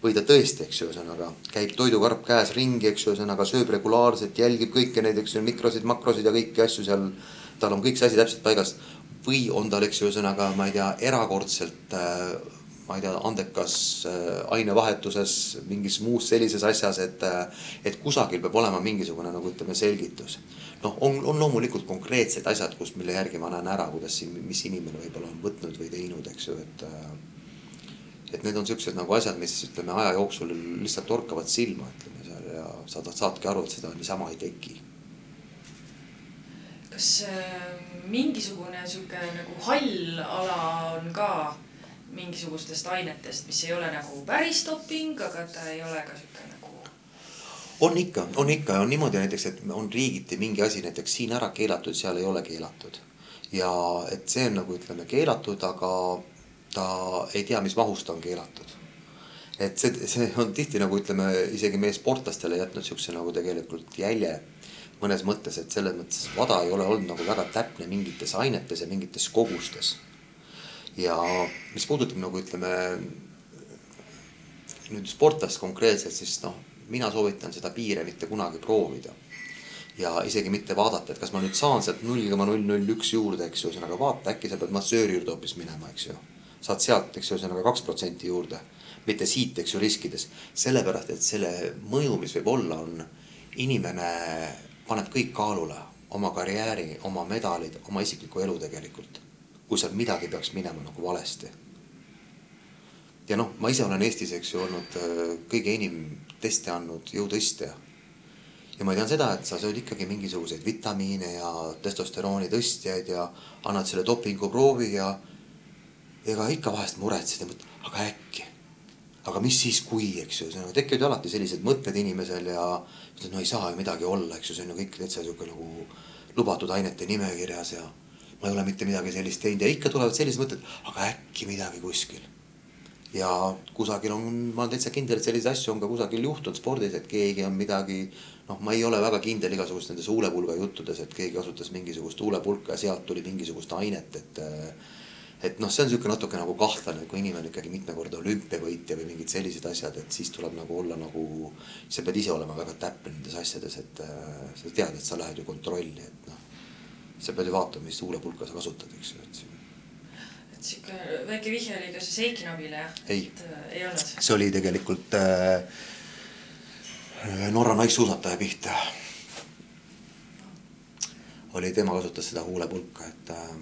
või ta tõesti, eks ju, ühesõnaga käib toidukarp käes ringi, eks ju, ühesõnaga sööb regulaarselt, jälgib kõiki neid, eks ju, mikrosid, makrosid ja kõiki asju seal. tal on kõik see asi täpselt paigas või on tal, eks ju, ühesõnaga, ma ei tea, erakordselt äh, ma ei tea, andekas äh, ainevahetuses, mingis muus sellises asjas, et, äh, et kusagil peab olema mingisugune nagu ütleme, selgitus. Noh, on, on loomulikult konkreetsed asjad, kus, mille järgi ma näen ära, kuidas siin, mis inimene võib-olla on võtnud või teinud, eks ju, et. et need on siuksed nagu asjad, mis ütleme aja jooksul lihtsalt torkavad silma, ütleme seal ja sa saadki aru, et seda niisama ei teki. kas äh, mingisugune sihuke nagu hall ala on ka mingisugustest ainetest, mis ei ole nagu päris doping, aga ta ei ole ka sihuke. On ikka, on ikka, on niimoodi näiteks, et on riigiti mingi asi näiteks siin ära keelatud, seal ei ole keelatud. ja et see on nagu ütleme keelatud, aga ta ei tea, mis mahus ta on keelatud. et see, see on tihti nagu ütleme isegi meie sportlastele jätnud siukse nagu tegelikult jälje mõnes mõttes, et selles mõttes vada ei ole olnud nagu väga täpne mingites ainetes ja mingites kogustes. ja mis puudutab nagu ütleme nüüd sportlast konkreetselt, siis noh, mina soovitan seda piire mitte kunagi proovida. ja isegi mitte vaadata, et kas ma nüüd saan sealt null koma null null üks juurde, eks ju, ühesõnaga vaata, äkki sa pead massööri juurde hoopis minema, eks ju. saad sealt, eks ju, ühesõnaga kaks protsenti juurde, mitte siit, eks ju, riskides. sellepärast, et selle mõju, mis võib olla, on inimene paneb kõik kaalule, oma karjääri, oma medalid, oma isiklikku elu tegelikult. kui seal midagi peaks minema nagu valesti. Ja noh, ma ise olen Eestis, eks ju, olnud äh, kõige enim teste andnud jõutõstja. ja ma tean seda, et sa sööd ikkagi mingisuguseid vitamiine ja testosterooni tõstjaid ja annad selle dopinguproovi ja ega ikka vahest muretsed ja mõtled, aga äkki aga mis siis, kui, eks ju, ühesõnaga tekivad alati sellised mõtted inimesel ja ütled, no ei saa ju midagi olla, eks ju, see on ju kõik täitsa sihuke nagu lubatud ainete nimekirjas ja ma ei ole mitte midagi sellist teinud ja ikka tulevad sellised mõtted, aga äkki midagi kuskil. Ja kusagil on, ma olen täitsa kindel, et selliseid asju on ka kusagil juhtunud spordis, et keegi on midagi. noh, ma ei ole väga kindel igasugustes nendes huulepulga juttudes, et keegi kasutas mingisugust huulepulka ja sealt tuli mingisugust ainet, et et noh, see on sihuke natuke nagu kahtlane, kui inimene ikkagi mitmekordne olümpiavõitja või mingid sellised asjad, et siis tuleb nagu olla nagu. sa pead ise olema väga täpne nendes asjades, et äh, sa tead, et sa lähed ju kontrolli, et noh. sa pead ju vaatama, mis huulepulka sa kasutad, eks ju, et. Et sihuke väike vihje oli ka siis Heiki Nabile jah? ei, äh, see oli tegelikult äh, Norra naissuusataja pihta. oli, tema kasutas seda huulepulka, et äh,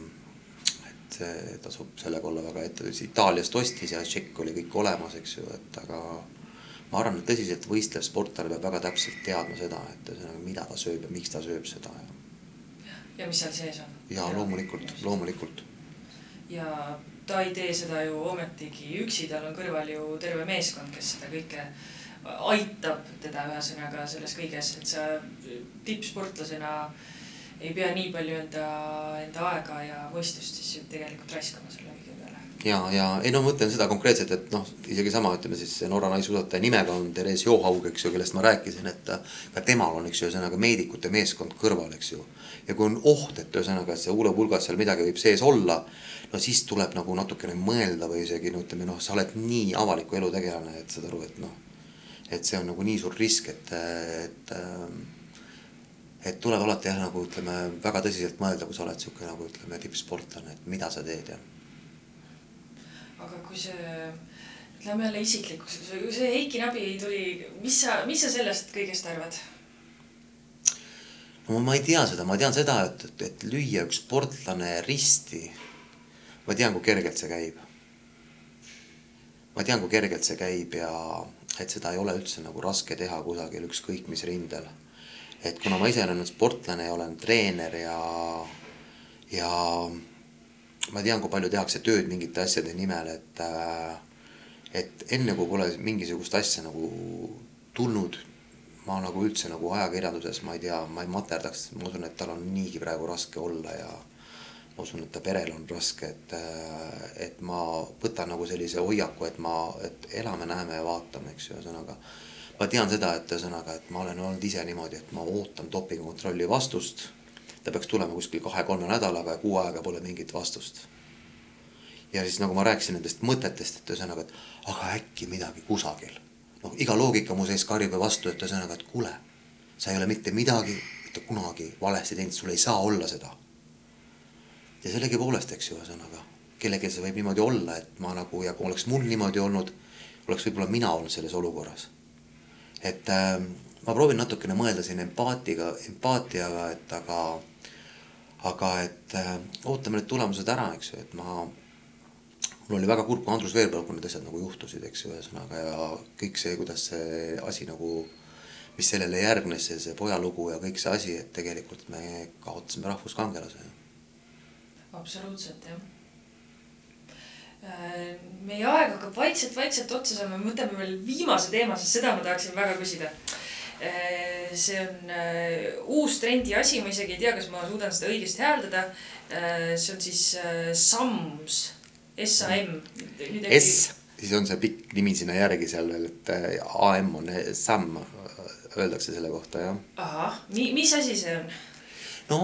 see tasub sellega olla väga ette, Itaaliast ostis ja tšekk oli kõik olemas, eks ju, et aga. ma arvan, et tõsiselt võistlev sportlane peab väga täpselt teadma seda, et ühesõnaga, mida ta sööb ja miks ta sööb seda ja. ja mis seal sees on. ja loomulikult, loomulikult. Ja ta ei tee seda ju ometigi üksi, tal on kõrval ju terve meeskond, kes seda kõike aitab teda ühesõnaga selles kõiges, et sa tippsportlasena ei pea nii palju enda, enda aega ja mõistust siis tegelikult raiskama selle. Ja, ja ei no ma mõtlen seda konkreetselt, et noh, isegi sama, ütleme siis Norra naissuusataja nimega on Therese Johaug, eks ju, kellest ma rääkisin, et ka temal on, eks ju, ühesõnaga meedikute meeskond kõrval, eks ju. ja kui on oht, et ühesõnaga, et see huulepulgas seal midagi võib sees olla, no siis tuleb nagu natukene mõelda või isegi no ütleme noh, sa oled nii avaliku elu tegelane, et saad aru, et noh. et see on nagu nii suur risk, et, et et tuleb alati jah, nagu ütleme väga tõsiselt mõelda, kui sa oled sihuke nagu ütleme tippsportlane, et mida sa teed ja. Aga kui see, lähme jälle isiklikuks, see Heiki Nabi tuli, mis sa, mis sa sellest kõigest arvad? no ma ei tea seda, ma tean seda, et, et, et lüüa üks sportlane risti. ma tean, kui kergelt see käib. ma tean, kui kergelt see käib ja et seda ei ole üldse nagu raske teha kusagil ükskõik mis rindel et kuna ma ise olen nüüd sportlane ja olen treener ja, ja ma tean, kui palju tehakse tööd mingite asjade nimel, et, et enne kui pole mingisugust asja nagu tulnud, ma nagu üldse nagu ajakirjanduses, ma ei tea, ma ei materdaks, ma usun, et tal on niigi praegu raske olla ja ma usun, et ta perel on raske, et, et ma võtan nagu sellise hoiaku, et ma, et elame, näeme ja vaatame, eks ju, ühesõnaga. ma tean seda, et ühesõnaga, et ma olen olnud ise niimoodi, et ma ootan dopingukontrolli vastust. Ta peaks tulema kuskil kahe-kolme nädalaga ja kuu aega pole mingit vastust ja siis nagu ma rääkisin nendest mõtetest, et ühesõnaga, et aga äkki midagi kusagil. noh, iga loogika mu sees karjub ju vastu, et ühesõnaga, et kuule, sa ei ole mitte midagi, mitte kunagi valesti teinud, sul ei saa olla seda. ja sellegipoolest, eks ju, ühesõnaga, kellelgi see võib niimoodi olla, et ma nagu ja kui oleks mul niimoodi olnud, oleks võib-olla mina olnud selles olukorras. et äh, ma proovin natukene mõelda siin empaatiga, empaatiaga, et aga, aga et äh, ootame need tulemused ära, eks ju, et ma mul oli väga kurb, kui Andrus Veerpaluga need asjad nagu juhtusid, eks ju, ühesõnaga ja kõik see, kuidas see asi nagu, mis sellele järgnes, see, see pojalugu ja kõik see asi, et tegelikult me kaotasime rahvuskangelase. absoluutselt jah. meie aeg hakkab vaikselt-vaikselt otsa saama, me võtame veel viimase teema, sest seda ma tahaksin väga küsida see on uh, uus trendi asi, ma isegi ei tea, kas ma suudan seda õigesti hääldada uh,. see on siis uh, SAMS SAM. S, siis on see pikk nimi sinna järgi seal veel, et äh, AM on SAM, öeldakse selle kohta jah. ahah, mi-, mis asi see on? no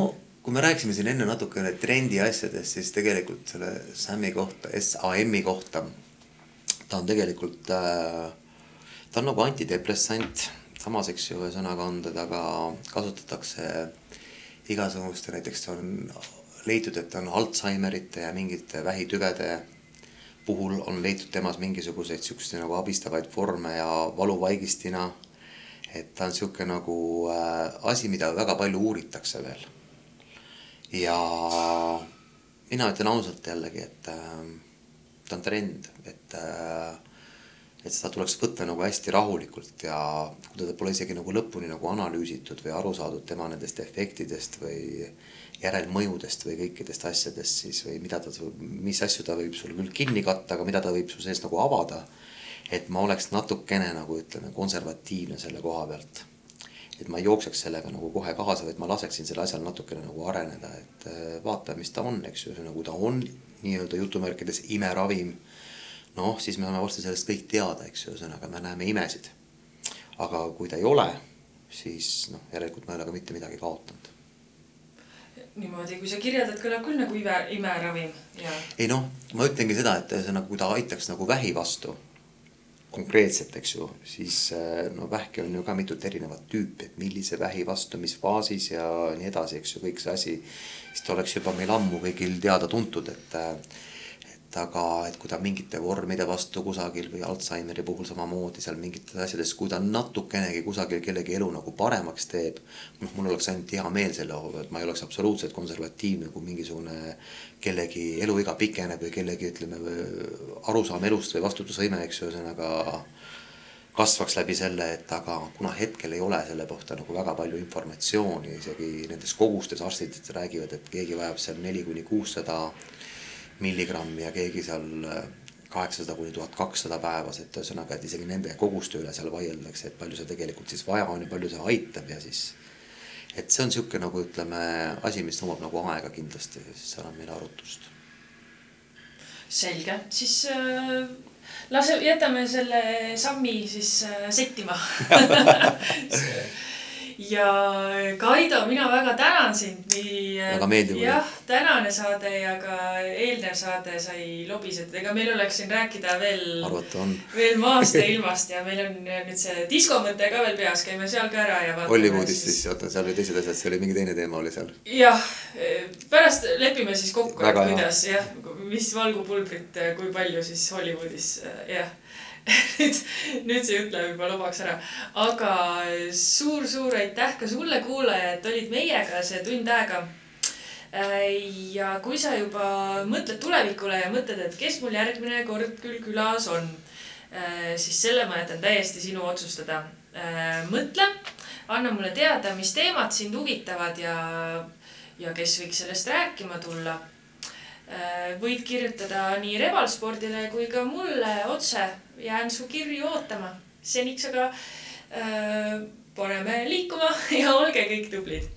kui me rääkisime siin enne natukene trendi asjadest, siis tegelikult selle SAM-i kohta, SAM-i kohta, ta on tegelikult äh,, ta on nagu antidepressant, samas, eks ju, ühesõnaga on teda ka, kasutatakse igasuguste, näiteks on leitud, et on Alžeimerite ja mingite vähitüvede puhul on leitud temas mingisuguseid siukseid nagu abistavaid vorme ja valuvaigistina. et ta on sihuke nagu äh, asi, mida väga palju uuritakse veel. ja mina ütlen ausalt jällegi, et äh, ta on trend, et äh, et seda tuleks võtta nagu hästi rahulikult ja kui teda pole isegi nagu lõpuni nagu analüüsitud või aru saadud tema nendest efektidest või järelmõjudest või kõikidest asjadest siis või mida ta, mis asju ta võib sul küll kinni katta, aga mida ta võib su sees nagu avada. et ma oleks natukene nagu ütleme, konservatiivne selle koha pealt. et ma ei jookseks sellega nagu kohe kaasa, vaid ma laseksin selle asjal natukene nagu areneda, et äh, vaatame, mis ta on, eks ju, nagu ta on nii-öelda jutumärkides imeravim. Noh, siis me saame varsti sellest kõik teada, eks ju, ühesõnaga me näeme imesid. aga kui ta ei ole, siis noh, järelikult me ei ole ka mitte midagi kaotanud niimoodi, kui sa kirjeldad, kõlab küll nagu ime, imeravim ja. ei noh, ma ütlengi seda, et ühesõnaga, kui ta aitaks nagu vähi vastu konkreetselt, eks ju, siis äh, no vähki on ju ka mitut erinevat tüüpi, et millise vähi vastu, mis faasis ja nii edasi, eks ju, kõik see asi. siis ta oleks juba meil ammu kõigil teada-tuntud, et et aga, et kui ta mingite vormide vastu kusagil või Alžeimeri puhul samamoodi seal mingites asjades, kui ta natukenegi kusagil kellegi elu nagu paremaks teeb. noh, mul oleks ainult hea meel selle üle, et ma ei oleks absoluutselt konservatiivne, kui mingisugune kellegi eluiga pikeneb või kellegi ütleme arusaam elust või vastutusvõime, eks ühesõnaga kasvaks läbi selle, et aga kuna hetkel ei ole selle kohta nagu väga palju informatsiooni, isegi nendes kogustes arstid räägivad, et keegi vajab seal neli kuni kuussada milligrammi ja keegi seal äh, kaheksasada kuni tuhat kakssada päevas, et ühesõnaga, et isegi nende koguste üle seal vaieldakse, et palju see tegelikult siis vaja on ja palju see aitab ja siis. et see on sihuke nagu ütleme asi, mis nõuab nagu aega kindlasti, seal on meil arutust. selge, siis äh, lase, jätame selle sammi siis äh, settima *laughs* *laughs* ja Kaido, mina väga tänan sind nii. väga meeldiv oli. jah, tänane saade ja ka eelnev saade sai lobisetud, ega meil oleks siin rääkida veel. arvata on. veel maast ja *laughs* ilmast ja meil on nüüd see disko mõte ka veel peas, käime seal ka ära ja. Hollywoodist siis, oota, seal olid teised asjad, see oli mingi teine teema oli seal. jah, pärast lepime siis kokku, et kuidas jah, mis valgupulbrit, kui palju siis Hollywoodis jah *laughs* nüüd, nüüd see jutt läheb juba lobaks ära. aga suur-suur aitäh ka sulle, kuulaja, et olid meiega see tund aega. ja kui sa juba mõtled tulevikule ja mõtled, et kes mul järgmine kord küll külas on, siis selle ma jätan täiesti sinu otsustada. mõtle, anna mulle teada, mis teemad sind huvitavad ja, ja kes võiks sellest rääkima tulla võid kirjutada nii Revalspordile kui ka mulle otse jään su kirju ootama. seniks aga äh, paneme liikuma *laughs* ja olge kõik tublid